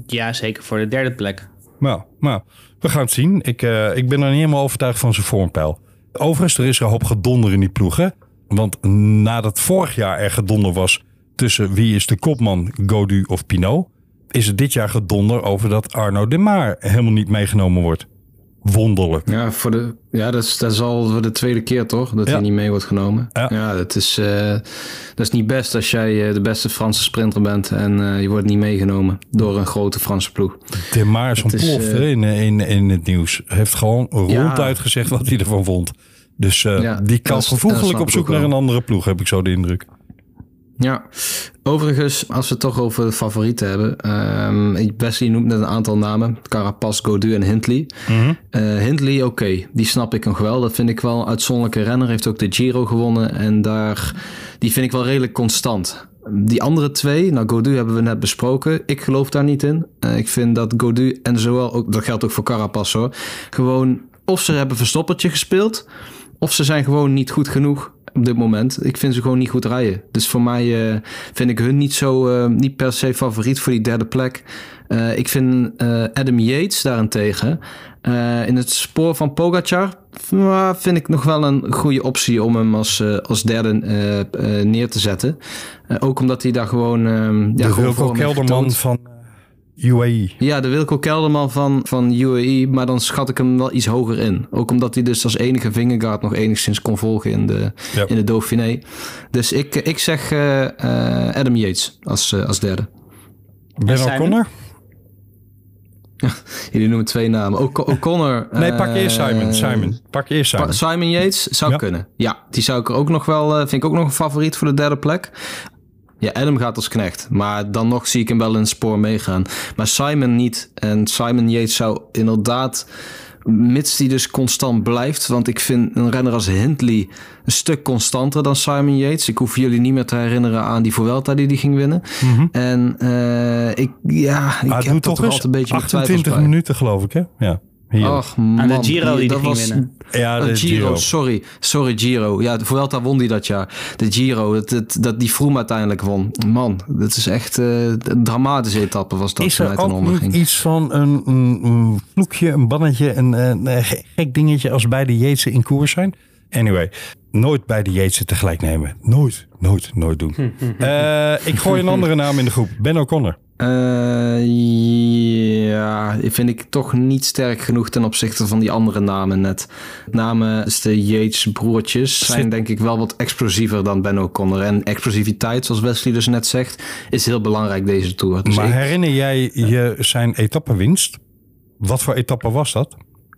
Ja, zeker voor de derde plek. Nou, nou we gaan het zien. Ik, uh, ik ben er niet helemaal overtuigd van zijn vormpeil. Overigens, er is een hoop gedonder in die ploegen. Want nadat vorig jaar er gedonder was tussen wie is de kopman, Godu of Pinot is het dit jaar gedonder over dat Arno de Maar helemaal niet meegenomen wordt. Wonderlijk. Ja, voor de, ja dat, is, dat is al de tweede keer toch? Dat hij niet mee wordt genomen. Ja, ja dat, is, uh, dat is niet best als jij uh, de beste Franse sprinter bent en uh, je wordt niet meegenomen door een grote Franse ploeg. De Maar is ontploft in, in, in het nieuws. Heeft gewoon ronduit ja. gezegd wat hij ervan vond. Dus die kan gevoeglijk op zoek naar een andere ploeg, heb ik zo de indruk. Ja, overigens, als we het toch over de favorieten hebben. Um, Wesley noemt net een aantal namen. Carapaz, Godu en Hindley. Mm -hmm. uh, Hindley, oké, okay, die snap ik nog wel. Dat vind ik wel een uitzonderlijke renner. Heeft ook de Giro gewonnen. En daar, die vind ik wel redelijk constant. Die andere twee, nou Godu hebben we net besproken. Ik geloof daar niet in. Uh, ik vind dat Godu en zowel, ook, dat geldt ook voor Carapaz hoor. Gewoon, of ze hebben verstoppertje gespeeld... of ze zijn gewoon niet goed genoeg op dit moment. Ik vind ze gewoon niet goed rijden. Dus voor mij uh, vind ik hun niet zo, uh, niet per se favoriet voor die derde plek. Uh, ik vind Adam Yates daarentegen in het spoor van Pogacar vind ik nog wel een goede optie om hem als, als derde neer te zetten. ook omdat hij daar gewoon... ja, de Wilco Kelderman van UAE. Ja, de Wilco Kelderman van, van UAE, maar dan schat ik hem wel iets hoger in. Ook omdat hij dus als enige Vingegaard nog enigszins kon volgen in de, ja. in de Dauphiné. Dus ik, ik zeg uh, uh, Adam Yates als, uh, als derde. Ben O'Connor? Jullie noemen twee namen. O'Connor. nee, pak eerst Simon. Simon. Pak eerst Simon. Simon Yates zou Ja. kunnen. Ja, die zou ik er ook nog wel. eh, vind ik ook nog een favoriet voor de derde plek. Ja, Adam gaat als knecht. Maar dan nog zie ik hem wel in het spoor meegaan. Maar Simon niet. En Simon Yates zou inderdaad. Mits die dus constant blijft. Want ik vind een renner als Hindley een stuk constanter dan Simon Yates. Ik hoef jullie niet meer te herinneren aan die Vuelta die die ging winnen. En eh, ik, ja, ik heb toch altijd een beetje mijn twijfels 28 bij. minuten geloof ik hè? Ja. Ach man. Aan de Giro die die dat ging was, winnen. ja, Oh, de Giro, Giro. sorry. Sorry, Giro. Ja, de Vuelta won die dat jaar. De Giro, dat, dat, dat die Froome uiteindelijk won. Man, dat is echt eh, een dramatische etappe was dat Is er ook niet iets van een, een, een vloekje, een bannetje, een, een, een ge- gek dingetje als beide Jeetsen in koers zijn? Anyway, nooit beide Jeetsen tegelijk nemen. Nooit, nooit, nooit doen. Eh, ik gooi een andere naam in de groep. Ben O'Connor. Eh, ja, die vind ik toch niet sterk genoeg ten opzichte van die andere namen net. Namen de Yates broertjes zijn denk ik wel wat explosiever dan Ben O'Connor. En explosiviteit, zoals Wesley dus net zegt, is heel belangrijk deze Tour. Dus maar ik- herinner jij je zijn etappenwinst? Wat voor etappe was dat?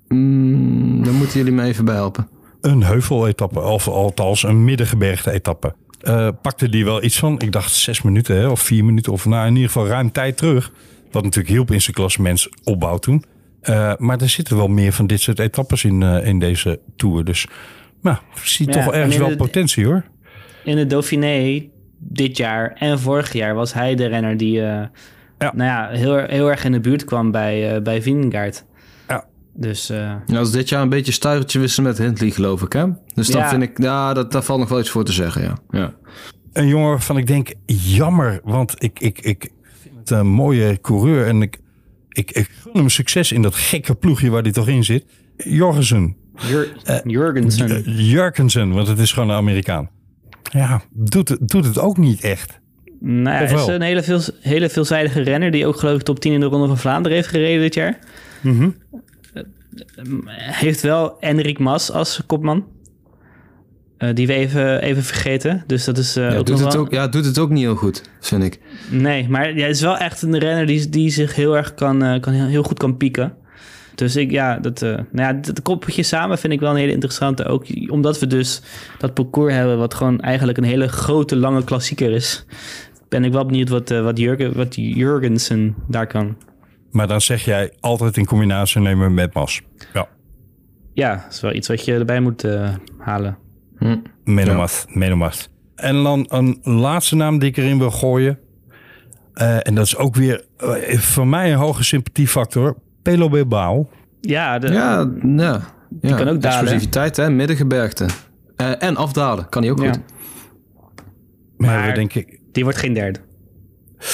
Mm, dan moeten jullie me even bij helpen. Een heuveletappe, of althans een middengebergte etappe. Eh, pakte die wel iets van, ik dacht zes minuten hè, of vier minuten, of nou in ieder geval ruim tijd terug. Wat natuurlijk hielp in zijn klassements opbouw toen. Eh, maar er zitten wel meer van dit soort etappes in, eh, in deze Tour. Dus nou, ik zie Ja, toch en ergens wel de- potentie hoor. In de Dauphiné dit jaar en vorig jaar was hij de renner die Nou ja, heel, heel erg in de buurt kwam bij, bij Vingegaard. Dus eh, Ja, dat is dit jaar een beetje stuitertje wisselen met Hindley, geloof ik, hè? Dus dan Ja. vind ik, ja, dat, daar valt nog wel iets voor te zeggen, ja. ja. Een jongen waarvan ik denk, jammer, want ik, ik, ik vind het een mooie coureur. En ik, ik, ik gun hem succes in dat gekke ploegje waar hij toch in zit. Jorgensen. Jur Jurgensen. Jurgensen, want het is gewoon een Amerikaan. Ja, doet het, doet het ook niet echt. Nou hij is een hele, veel, hele veelzijdige renner die ook geloof ik top 10 in de Ronde van Vlaanderen heeft gereden dit jaar. Mhm. Hij heeft wel Enrik Mas als kopman. Eh, die we even, even vergeten. Dus dat is eh, Ja, ook doet het wel- ook, ja, doet het ook niet heel goed, vind ik. Nee, maar hij is wel echt een renner die, die zich heel erg kan, eh, kan heel, heel goed kan pieken. Dus ik, ja, dat, nou ja, dat koppeltje samen vind ik wel een hele interessante. Ook omdat we dus dat parcours hebben, wat gewoon eigenlijk een hele grote, lange klassieker is. Ben ik wel benieuwd wat, wat, Jurgen, wat Jurgensen daar kan. Maar dan zeg jij altijd in combinatie nemen met Mas. Ja, Ja, dat is wel iets wat je erbij moet eh, halen. Menomas. Menomas. En dan een laatste naam die ik erin wil gooien. Eh, en dat is ook weer eh, voor mij een hoge sympathiefactor. Pelo Bilbao. Ja, de, Ja, ja. ja. kan ook dalen. Explosiviteit, hè, middengebergte. Eh, en afdalen, kan hij ook Ja. goed. Maar, denk ik. die wordt geen derde.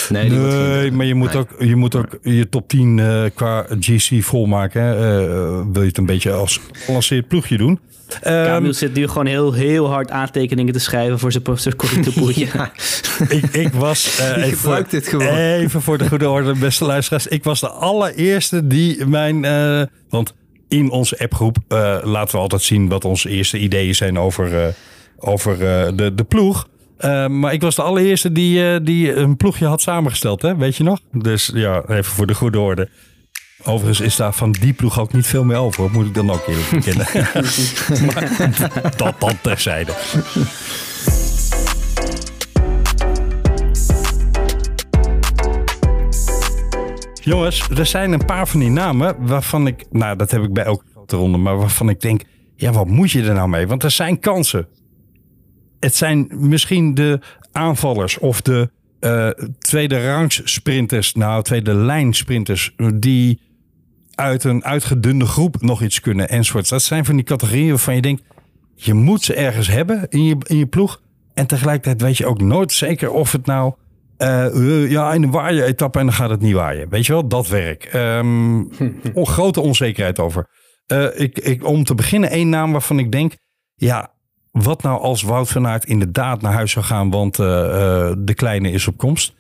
Nee, maar je moet, Nee. ook, je moet ook je top 10 eh, qua GC volmaken. Hè. Eh, wil je het een beetje als gebalanceerd ploegje doen. Ehm, Camille zit nu gewoon heel, heel hard aantekeningen te schrijven voor zijn, correctourpoeltje. Ja. ik, ik was. eh, Die even, voor, gebruikt dit gewoon. even voor de goede orde, beste luisteraars. Ik was de allereerste die mijn. eh, want in onze appgroep eh, laten we altijd zien wat onze eerste ideeën zijn over, eh, over eh, de, de ploeg. Eh, maar ik was de allereerste die, eh, die een ploegje had samengesteld, hè? weet je nog? Dus ja, even voor de goede orde. Overigens is daar van die ploeg ook niet veel meer over, hoor. moet ik dan ook eerlijk bekennen. maar dat dan terzijde. Jongens, er zijn een paar van die namen waarvan ik, nou dat heb ik bij elke grote ronde, maar waarvan ik denk, ja wat moet je er nou mee? Want er zijn kansen. Het zijn misschien de aanvallers of de eh, tweede rangs sprinters, nou tweede lijn sprinters, die uit een uitgedunde groep nog iets kunnen enzovoorts. Dat zijn van die categorieën waarvan je denkt, je moet ze ergens hebben in je, in je ploeg. En tegelijkertijd weet je ook nooit zeker of het nou... eh, eh, ja, in een waaien etappe en dan gaat het niet waaien. Weet je wel, dat werk. On- grote onzekerheid over. Eh, ik, ik, om te beginnen één naam waarvan ik denk... Ja, wat nou als Wout van Aert inderdaad naar huis zou gaan... want eh, eh, de kleine is op komst.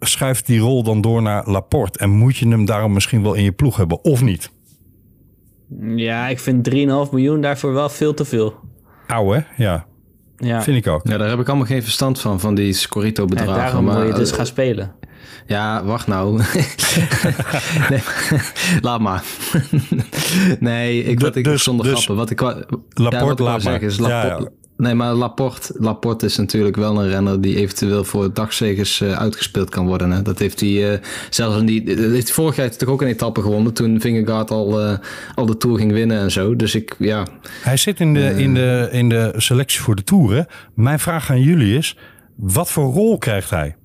Schuift die rol dan door naar Laporte. En moet je hem daarom misschien wel in je ploeg hebben of niet? Ja, ik vind 3,5 miljoen daarvoor wel veel te veel. Ouwe, hè? ja. Ja. Vind ik ook. Ja, daar heb ik allemaal geen verstand van, van die Scorito En bedragen. daarom maar, moet je dus eh, gaan spelen. Ja, wacht nou. nee, laat maar. nee, ik, wat ik dus- zonder dus grappen. Wat ik, ja, Laporte, wou laat maar. zeggen is Ja, Laporte. ja. Nee, maar Laporte, Laporte is natuurlijk wel een renner die eventueel voor dagzegers eh, uitgespeeld kan worden. Hè? Dat heeft hij eh, zelfs in die. dat heeft hij vorig jaar toch ook een etappe gewonnen. Toen Vingegaard al, eh, al de tour ging winnen en zo. Dus ik, ja. Hij zit in de, in, de, in de selectie voor de Tour. hè. Mijn vraag aan jullie is: wat voor rol krijgt hij?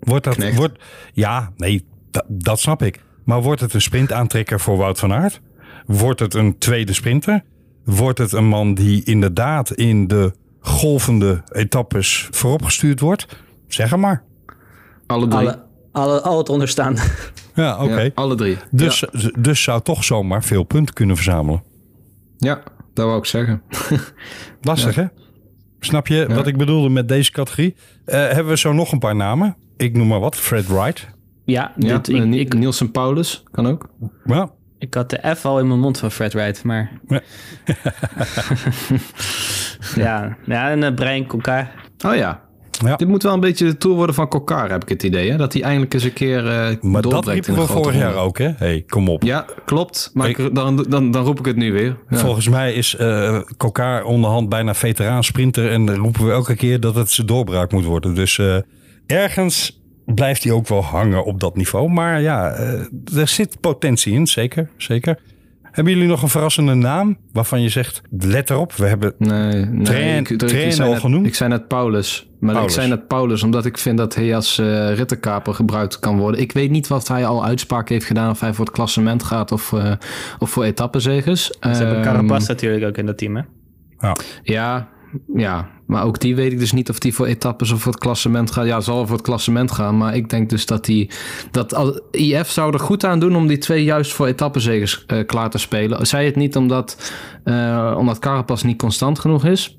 Wordt dat, Knecht. wordt, ja, nee, da- dat snap ik. Maar wordt het een sprintaantrekker voor Wout van Aert? Wordt het een tweede sprinter? Wordt het een man die inderdaad in de golvende etappes vooropgestuurd wordt? Zeg het maar. Alle drie. Alle, alle, al het onderstaan. Ja, oké. Ja, alle drie. Dus, dus zou toch zomaar veel punten kunnen verzamelen. Ja, dat wou ik zeggen. Lastig, hè? Snap je wat ik bedoelde met deze categorie? Eh, hebben we zo nog een paar namen? Ik noem maar wat. Fred Wright. Ja, Ja, dit, ik, eh, ik, Nielsen Paulus kan ook. Ja, ik had de F al in mijn mond van Fred Wright, maar... Ja. ja, ja, en uh, Brian Coca. Oh ja. Ja. Dit moet wel een beetje de tour worden van Kokar, heb ik het idee. Hè? Dat hij eindelijk eens een keer eh maar dat riepen we vorig jaar ook, hè? hey, kom op. Ja, klopt. Maar Ik- dan, dan, dan roep ik het nu weer. Ja. Volgens mij is Kokaar onderhand bijna veteraan sprinter. En dan roepen we elke keer dat het zijn doorbraak moet worden. Dus eh, ergens blijft hij ook wel hangen op dat niveau. Maar ja, er zit potentie in, zeker. zeker. Hebben jullie nog een verrassende naam waarvan je zegt, let erop, we hebben... Nee, nee Train- ik, ik, train zei al net, genoemd? ik zei net Paulus. Maar Paulus. ik zei net Paulus omdat ik vind dat hij als eh ritterkaper gebruikt kan worden. Ik weet niet wat hij al uitspraak heeft gedaan. Of hij voor het klassement gaat of, eh, of voor etappenzegers. Ze hebben Ehm, Carapaz natuurlijk ook in dat team, hè? Ja, ja, maar ook die weet ik dus niet of die voor etappes of voor het klassement gaat. Ja, zal voor het klassement gaan, maar ik denk dus dat die dat IF zou er goed aan doen om die twee juist voor etappenzegers eh, klaar te spelen. Zij het niet omdat, eh omdat Carapaz niet constant genoeg is.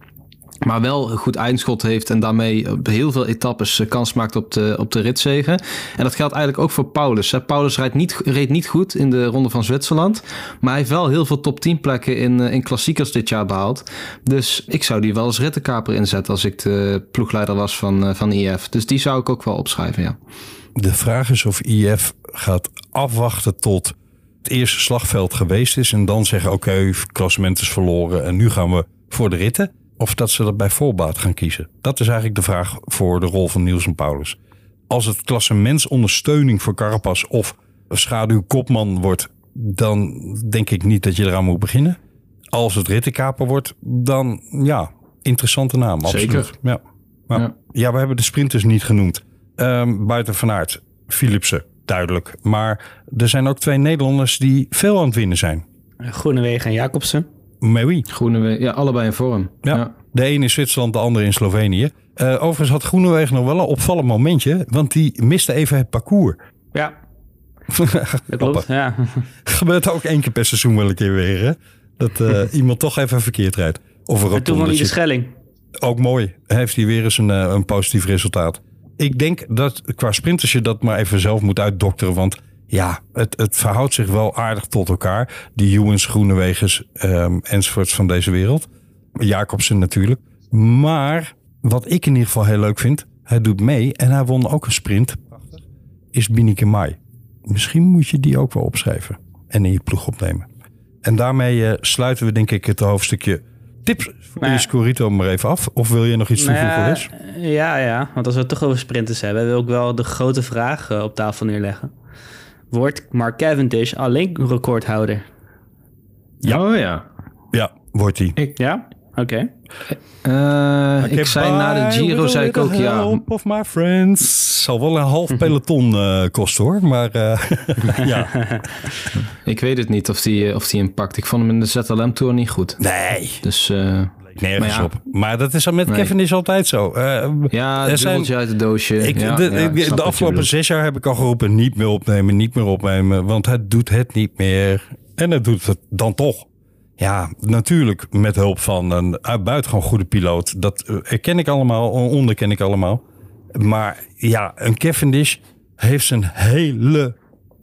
Maar wel een goed eindschot heeft en daarmee op heel veel etappes eh, kans maakt op de, op de ritzegen. En dat geldt eigenlijk ook voor Paulus. Paulus niet, reed niet goed in de Ronde van Zwitserland. Maar hij heeft wel heel veel top 10 plekken in, eh, in klassiekers dit jaar behaald. Dus ik zou die wel als rittenkaper inzetten als ik de ploegleider was van, eh, van IF. Dus die zou ik ook wel opschrijven, ja. De vraag is of IF gaat afwachten tot het eerste slagveld geweest is. En dan zeggen, oké, klassement is verloren en nu gaan we voor de ritten. Of dat ze dat bij voorbaat gaan kiezen. Dat is eigenlijk de vraag voor de rol van Niels en Paulus. Als het klassementsondersteuning voor Carapaz of schaduwkopman wordt, dan denk ik niet dat je eraan moet beginnen. Als het rittenkaper wordt, dan ja, interessante naam. Absoluut. Zeker. Ja. Maar, ja. Ja. we hebben de sprinters niet genoemd. Ehm, buiten Van Aert, Philipsen, duidelijk. Maar er zijn ook twee Nederlanders die veel aan het winnen zijn. Groenewegen en Jacobsen. Mewi. Groenewegen, ja, allebei in vorm. Ja. De ene in Zwitserland, de andere in Slovenië. Eh, overigens had Groenewegen nog wel een opvallend momentje, want die miste even het parcours. Ja, dat klopt. Ja. Gebeurt ook één keer per seizoen wel een keer weer, hè? Dat eh, iemand toch even verkeerd rijdt. Of een En toen won hij de. Schelling. Ook mooi. Heeft hij weer eens een, eh, een positief resultaat. Ik denk dat qua sprinters je dat maar even zelf moet uitdokteren. Want ja, het, het verhoudt zich wel aardig tot elkaar. Die Ewens, Groenewegens ehm enzovoorts van deze wereld. Jacobsen natuurlijk. Maar wat ik in ieder geval heel leuk vind. Hij doet mee en hij won ook een sprint. Prachtig. Is Binike Mai. Misschien moet je die ook wel opschrijven. En in je ploeg opnemen. En daarmee eh, sluiten we denk ik het hoofdstukje tips voor Nou je Scorito maar even af. Of wil je nog iets toevoegen, Nou ja, ja, want als we het toch over sprinters hebben, wil ik wel de grote vraag op tafel neerleggen. Wordt Mark Cavendish alleen recordhouder? Ja. Oh ja. Ja, wordt hij. Ja? Oké. Eh, ik zei na de Giro, zei ik ook ja. Help of my friends. Zal wel een half peloton eh, kosten hoor. Maar eh, ja. Ik weet het niet of die, of die impact. Ik vond hem in de ZLM Tour niet goed. Nee. Dus eh, nergens Maar ja. op. Maar dat is al met Nee. Kevin is altijd zo. Eh, Ja, er zijn- uit het doosje. ik, ja, de, ja, de- afgelopen zes jaar heb ik al geroepen: niet meer opnemen, niet meer opnemen. Want het doet het niet meer. En het doet het dan toch. Ja, natuurlijk met hulp van een uh, buitengewoon goede piloot. Dat eh, erken ik allemaal, onderken ik allemaal. Maar ja, een Cavendish heeft zijn hele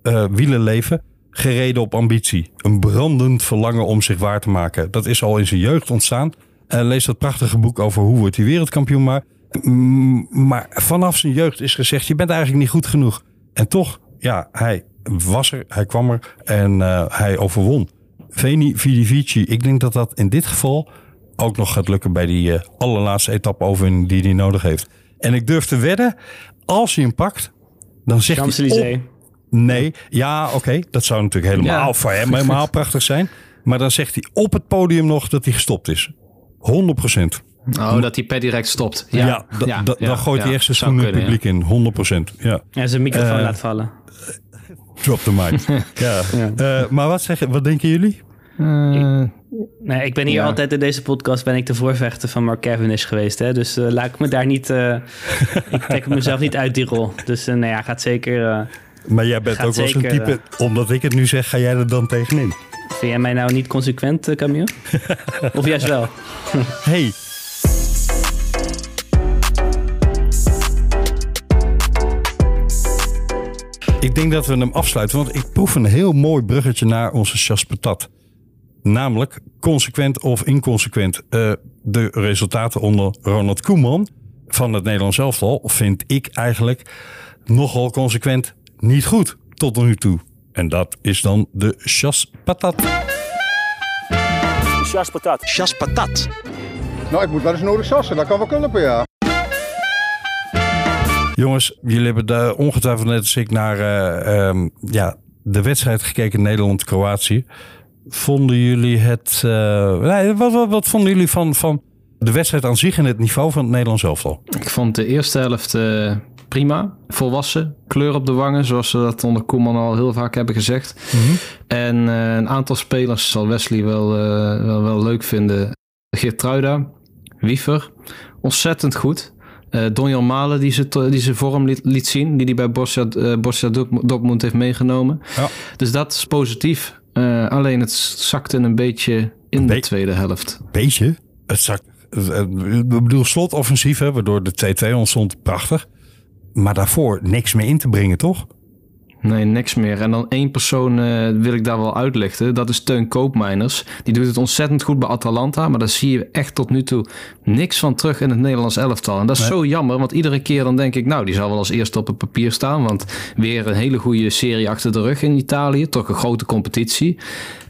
eh wielenleven gereden op ambitie. Een brandend verlangen om zich waar te maken. Dat is al in zijn jeugd ontstaan. Uh, lees dat prachtige boek over hoe wordt hij wereldkampioen maar. Mm, Maar vanaf zijn jeugd is gezegd, je bent eigenlijk niet goed genoeg. En toch, ja, hij was er, hij kwam er en uh, hij overwon. Veni Vidi Vici, ik denk dat dat in dit geval ook nog gaat lukken bij die uh, allerlaatste etappe over die hij nodig heeft. En ik durf te wedden, als hij hem pakt, dan zegt hij... Champs-Élysées. Nee, ja, oké. Okay. Dat zou natuurlijk helemaal Ja. voor hem helemaal prachtig zijn. Maar dan zegt hij op het podium nog dat hij gestopt is. 100 procent. Oh, dat hij per direct stopt. Ja, Ja, da- ja, da- ja, dan gooit ja. hij echt zijn schoenen kunnen, publiek in. 100 procent. Ja. Ja, zijn microfoon Eh, laat vallen. Drop the mic. ja. Eh, maar wat, zeggen, wat denken jullie? Eh, Nee, ik ben hier Ja. altijd in deze podcast ben ik de voorvechter van Mark Cavendish geweest. Hè? Dus eh, laat ik me daar niet... eh, ik trek mezelf niet uit die rol. Dus eh, nou ja, gaat zeker... eh, Maar jij bent ook wel zo'n zeker, type, omdat ik het nu zeg, ga jij er dan tegenin? Vind jij mij nou niet consequent, uh, Camille? of juist wel? Hey. Ik denk dat we hem afsluiten, want ik proef een heel mooi bruggetje naar onze Chas Patat. Namelijk consequent of inconsequent. Uh, de resultaten onder Ronald Koeman van het Nederlands elftal vind ik eigenlijk nogal consequent niet goed tot nu toe. En dat is dan de Chas Patat. Chas patat. Chas patat. Nou, ik moet wel eens nodig sassen. Dat kan wel kunnen, ja. Jongens, jullie hebben de, ongetwijfeld net als ik naar uh, um, ja, de wedstrijd gekeken Nederland-Kroatië. Vonden jullie het... Uh, nee, wat, wat, wat, vonden jullie van, van de wedstrijd aan zich en het niveau van het Nederlands elftal? Ik vond de eerste helft uh, prima. Volwassen. Kleur op de wangen, zoals ze dat onder Koeman al heel vaak hebben gezegd. Mhm. Mm -hmm. En uh, een aantal spelers zal Wesley wel, wel, wel leuk vinden. Geertruida, Wiever. Ontzettend goed. Uh, Donjan Malen die zijn die vorm liet, liet, zien, die hij bij Borussia, Borussia Dortmund heeft meegenomen. Ja. Dus dat is positief. Alleen het zakte een beetje in Be de tweede helft. Beetje? Het zakt. Ik bedoel, slotoffensief, hè, waardoor de 2-2 ontstond, prachtig. Maar daarvoor niks meer in te brengen, toch? Nee, niks meer. En dan één persoon uh, wil ik daar wel uitlichten. Dat is Teun Koopmeiners. Die doet het ontzettend goed bij Atalanta. Maar daar zie je echt tot nu toe niks van terug in het Nederlands elftal. En dat is nee. zo jammer. Want iedere keer dan denk ik... Nou, die zal wel als eerste op het papier staan. Want weer een hele goede serie achter de rug in Italië. Toch een grote competitie.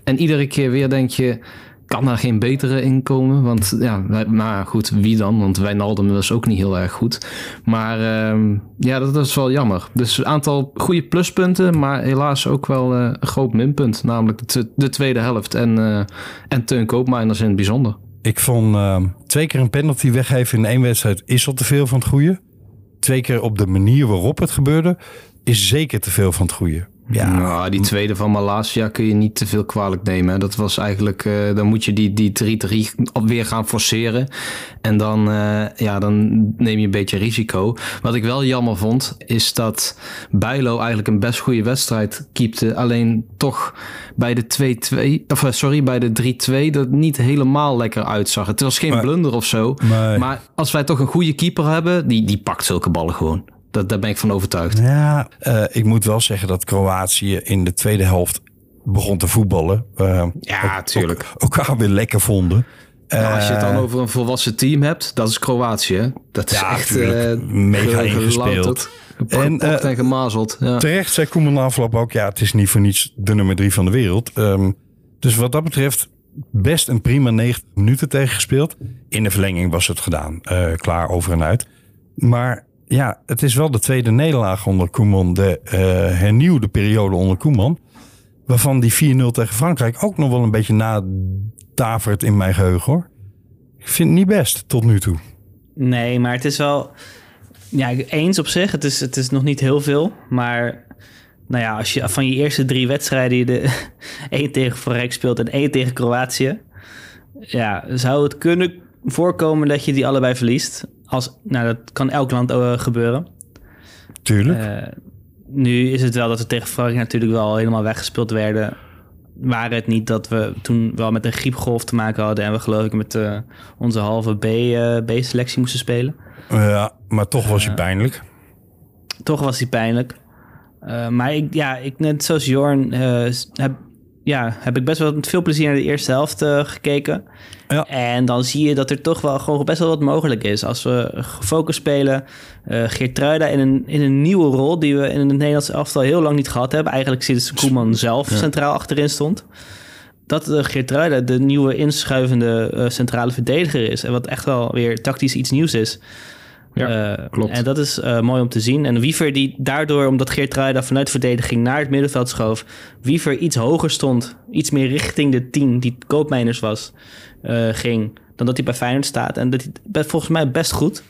En iedere keer weer denk je... Kan daar geen betere in komen? Want ja, maar goed, wie dan? Want Wijnaldum was ook niet heel erg goed. Maar uh, ja, dat, is wel jammer. Dus een aantal goede pluspunten, maar helaas ook wel uh, een groot minpunt. Namelijk de, de tweede helft en, uh, en Teun Koopmeiners in het bijzonder. Ik vond uh, twee keer een penalty weggeven in één wedstrijd is al te veel van het goede. Twee keer op de manier waarop het gebeurde is zeker te veel van het goede. Ja, nou, die tweede van Malasia kun je niet te veel kwalijk nemen. Hè. Dat was eigenlijk, uh, dan moet je die 3-3 weer gaan forceren. En dan, uh, ja, dan neem je een beetje risico. Wat ik wel jammer vond, is dat Bijlo eigenlijk een best goede wedstrijd keepte. Alleen toch bij de 2-2, of uh, sorry, bij de 3-2 dat niet helemaal lekker uitzag. Het was geen maar, blunder of zo. Nee. Maar als wij toch een goede keeper hebben, die, die pakt zulke ballen gewoon. Dat, daar ben ik van overtuigd. Ja, uh, ik moet wel zeggen dat Kroatië in de tweede helft begon te voetballen. Uh, ja, tuurlijk. Ook, elkaar weer lekker vonden. Nou, als je het dan over een volwassen team hebt, dat is Kroatië. Dat is ja, echt uh, mega ingespeeld. En, uh, en gemazeld. Ja. Terecht zei Koeman afloop ook, ja, het is niet voor niets de nummer drie van de wereld. Um, dus wat dat betreft, best een prima 90 minuten tegengespeeld. In de verlenging was het gedaan. Uh, klaar over en uit. Maar ja, het is wel de tweede nederlaag onder Koeman. De uh, hernieuwde periode onder Koeman. Waarvan die 4-0 tegen Frankrijk ook nog wel een beetje nadavert in mijn geheugen hoor. Ik vind het niet best tot nu toe. Nee, maar het is wel... Ja, eens op zich. Het is, het is nog niet heel veel. Maar nou ja, als je van je eerste drie wedstrijden... je de tegen Frankrijk speelt en één tegen Kroatië... Ja, zou het kunnen voorkomen dat je die allebei verliest. Als, nou, dat kan elk land uh, gebeuren. Tuurlijk. Uh, nu is het wel dat we tegen Frankrijk natuurlijk wel helemaal weggespeeld werden. Waren het niet dat we toen wel met een griepgolf te maken hadden... en we geloof ik met uh, onze halve B-selectie moesten spelen. Ja, maar toch was hij pijnlijk. Toch was hij pijnlijk. maar ik, ja, ik, net zoals Jorn heb, ja, heb ik best wel met veel plezier naar de eerste helft uh, gekeken. Ja. En dan zie je dat er toch wel gewoon best wel wat mogelijk is. Als we gefocust spelen, uh, Geertruida in een, in een nieuwe rol... die we in het Nederlandse elftal heel lang niet gehad hebben. Eigenlijk sinds Koeman zelf ja. centraal achterin stond. Dat uh, Geertruida de nieuwe inschuivende centrale verdediger is. En wat echt wel weer tactisch iets nieuws is. Ja, uh, klopt. En dat is uh, mooi om te zien. En Wiever die daardoor, omdat Geertruida vanuit verdediging naar het middenveld schoof... Wiever iets hoger stond, iets meer richting de 10 die koopmijners was, uh, ging... dan dat hij bij Feyenoord staat. En dat hij volgens mij best goed.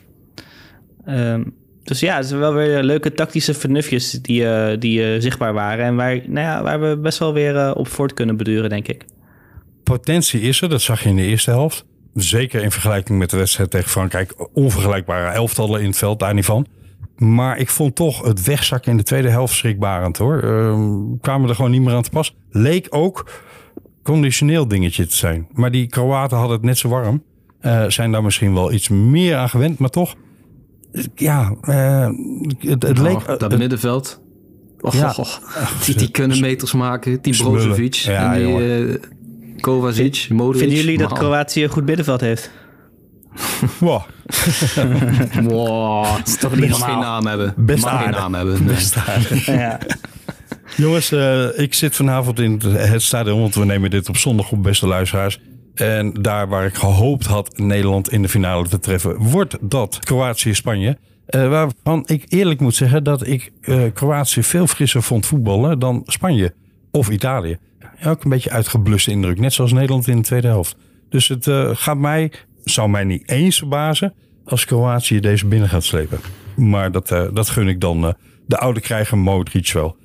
Um, dus ja, het zijn wel weer leuke tactische vernufjes die, die zichtbaar waren... en waar, nou ja, waar we best wel weer op voort kunnen beduren, denk ik. Potentie is er, dat zag je in de eerste helft. Zeker in vergelijking met de wedstrijd tegen Frankrijk. Onvergelijkbare elftallen in het veld, daar niet van. Maar ik vond toch het wegzakken in de tweede helft schrikbarend hoor. Uh, kwamen er gewoon niet meer aan te pas. Leek ook conditioneel dingetje te zijn. Maar die Kroaten hadden het net zo warm. Uh, zijn daar misschien wel iets meer aan gewend. Maar toch, ja, uh, het, het leek... Dat middenveld. Och, ja. och, och. Die, die kunnen meters maken. Die Brozovic. Ja, en die, Kovacic, Modric. Vinden jullie dat Kroatië een goed middenveld heeft? wow. wow. Dat is toch niet geen naam hebben. Best Mag geen naam hebben. Nee. Best ja. Jongens, uh, ik zit vanavond in het stadion, want we nemen dit op zondag op, beste luisteraars. En daar waar ik gehoopt had Nederland in de finale te treffen, wordt dat Kroatië-Spanje. Uh, waarvan ik eerlijk moet zeggen dat ik uh, Kroatië veel frisser vond voetballen dan Spanje of Italië. Ook een beetje uitgebluste indruk. Net zoals Nederland in de tweede helft. Dus het uh, gaat mij, zou mij niet eens verbazen als Kroatië deze binnen gaat slepen. Maar dat, uh, dat gun ik dan uh, de oude krijger Modric wel.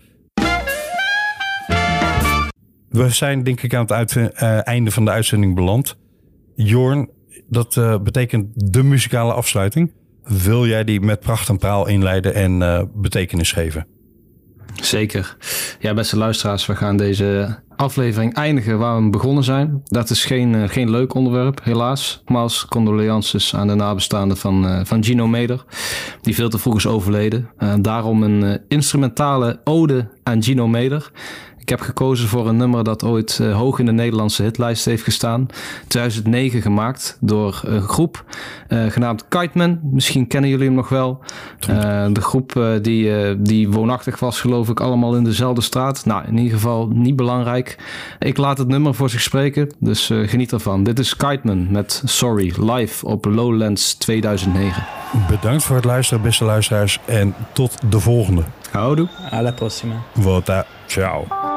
We zijn denk ik aan het einde van de uitzending beland. Jorn, dat betekent de muzikale afsluiting. Wil jij die met pracht en praal inleiden en betekenis geven? Zeker. Ja, beste luisteraars, we gaan deze aflevering eindigen waar we begonnen zijn. Dat is geen, uh, geen leuk onderwerp, helaas. Nogmaals, condolences aan de nabestaanden van, uh, van Gino Meder, die veel te vroeg is overleden. Uh, daarom een instrumentale ode aan Gino Meder. Ik heb gekozen voor een nummer dat ooit uh, hoog in de Nederlandse hitlijst heeft gestaan. 2009 gemaakt door een groep uh, genaamd Kiteman. Misschien kennen jullie hem nog wel. Uh, de groep die, die woonachtig was geloof ik allemaal in dezelfde straat. Nou, in ieder geval niet belangrijk. Ik laat het nummer voor zich spreken, dus geniet ervan. Dit is Kiteman met Sorry, live op Lowlands 2009. Bedankt voor het luisteren, beste luisteraars. En tot de volgende. Houdoe. Alla prossima. Vota. Ciao.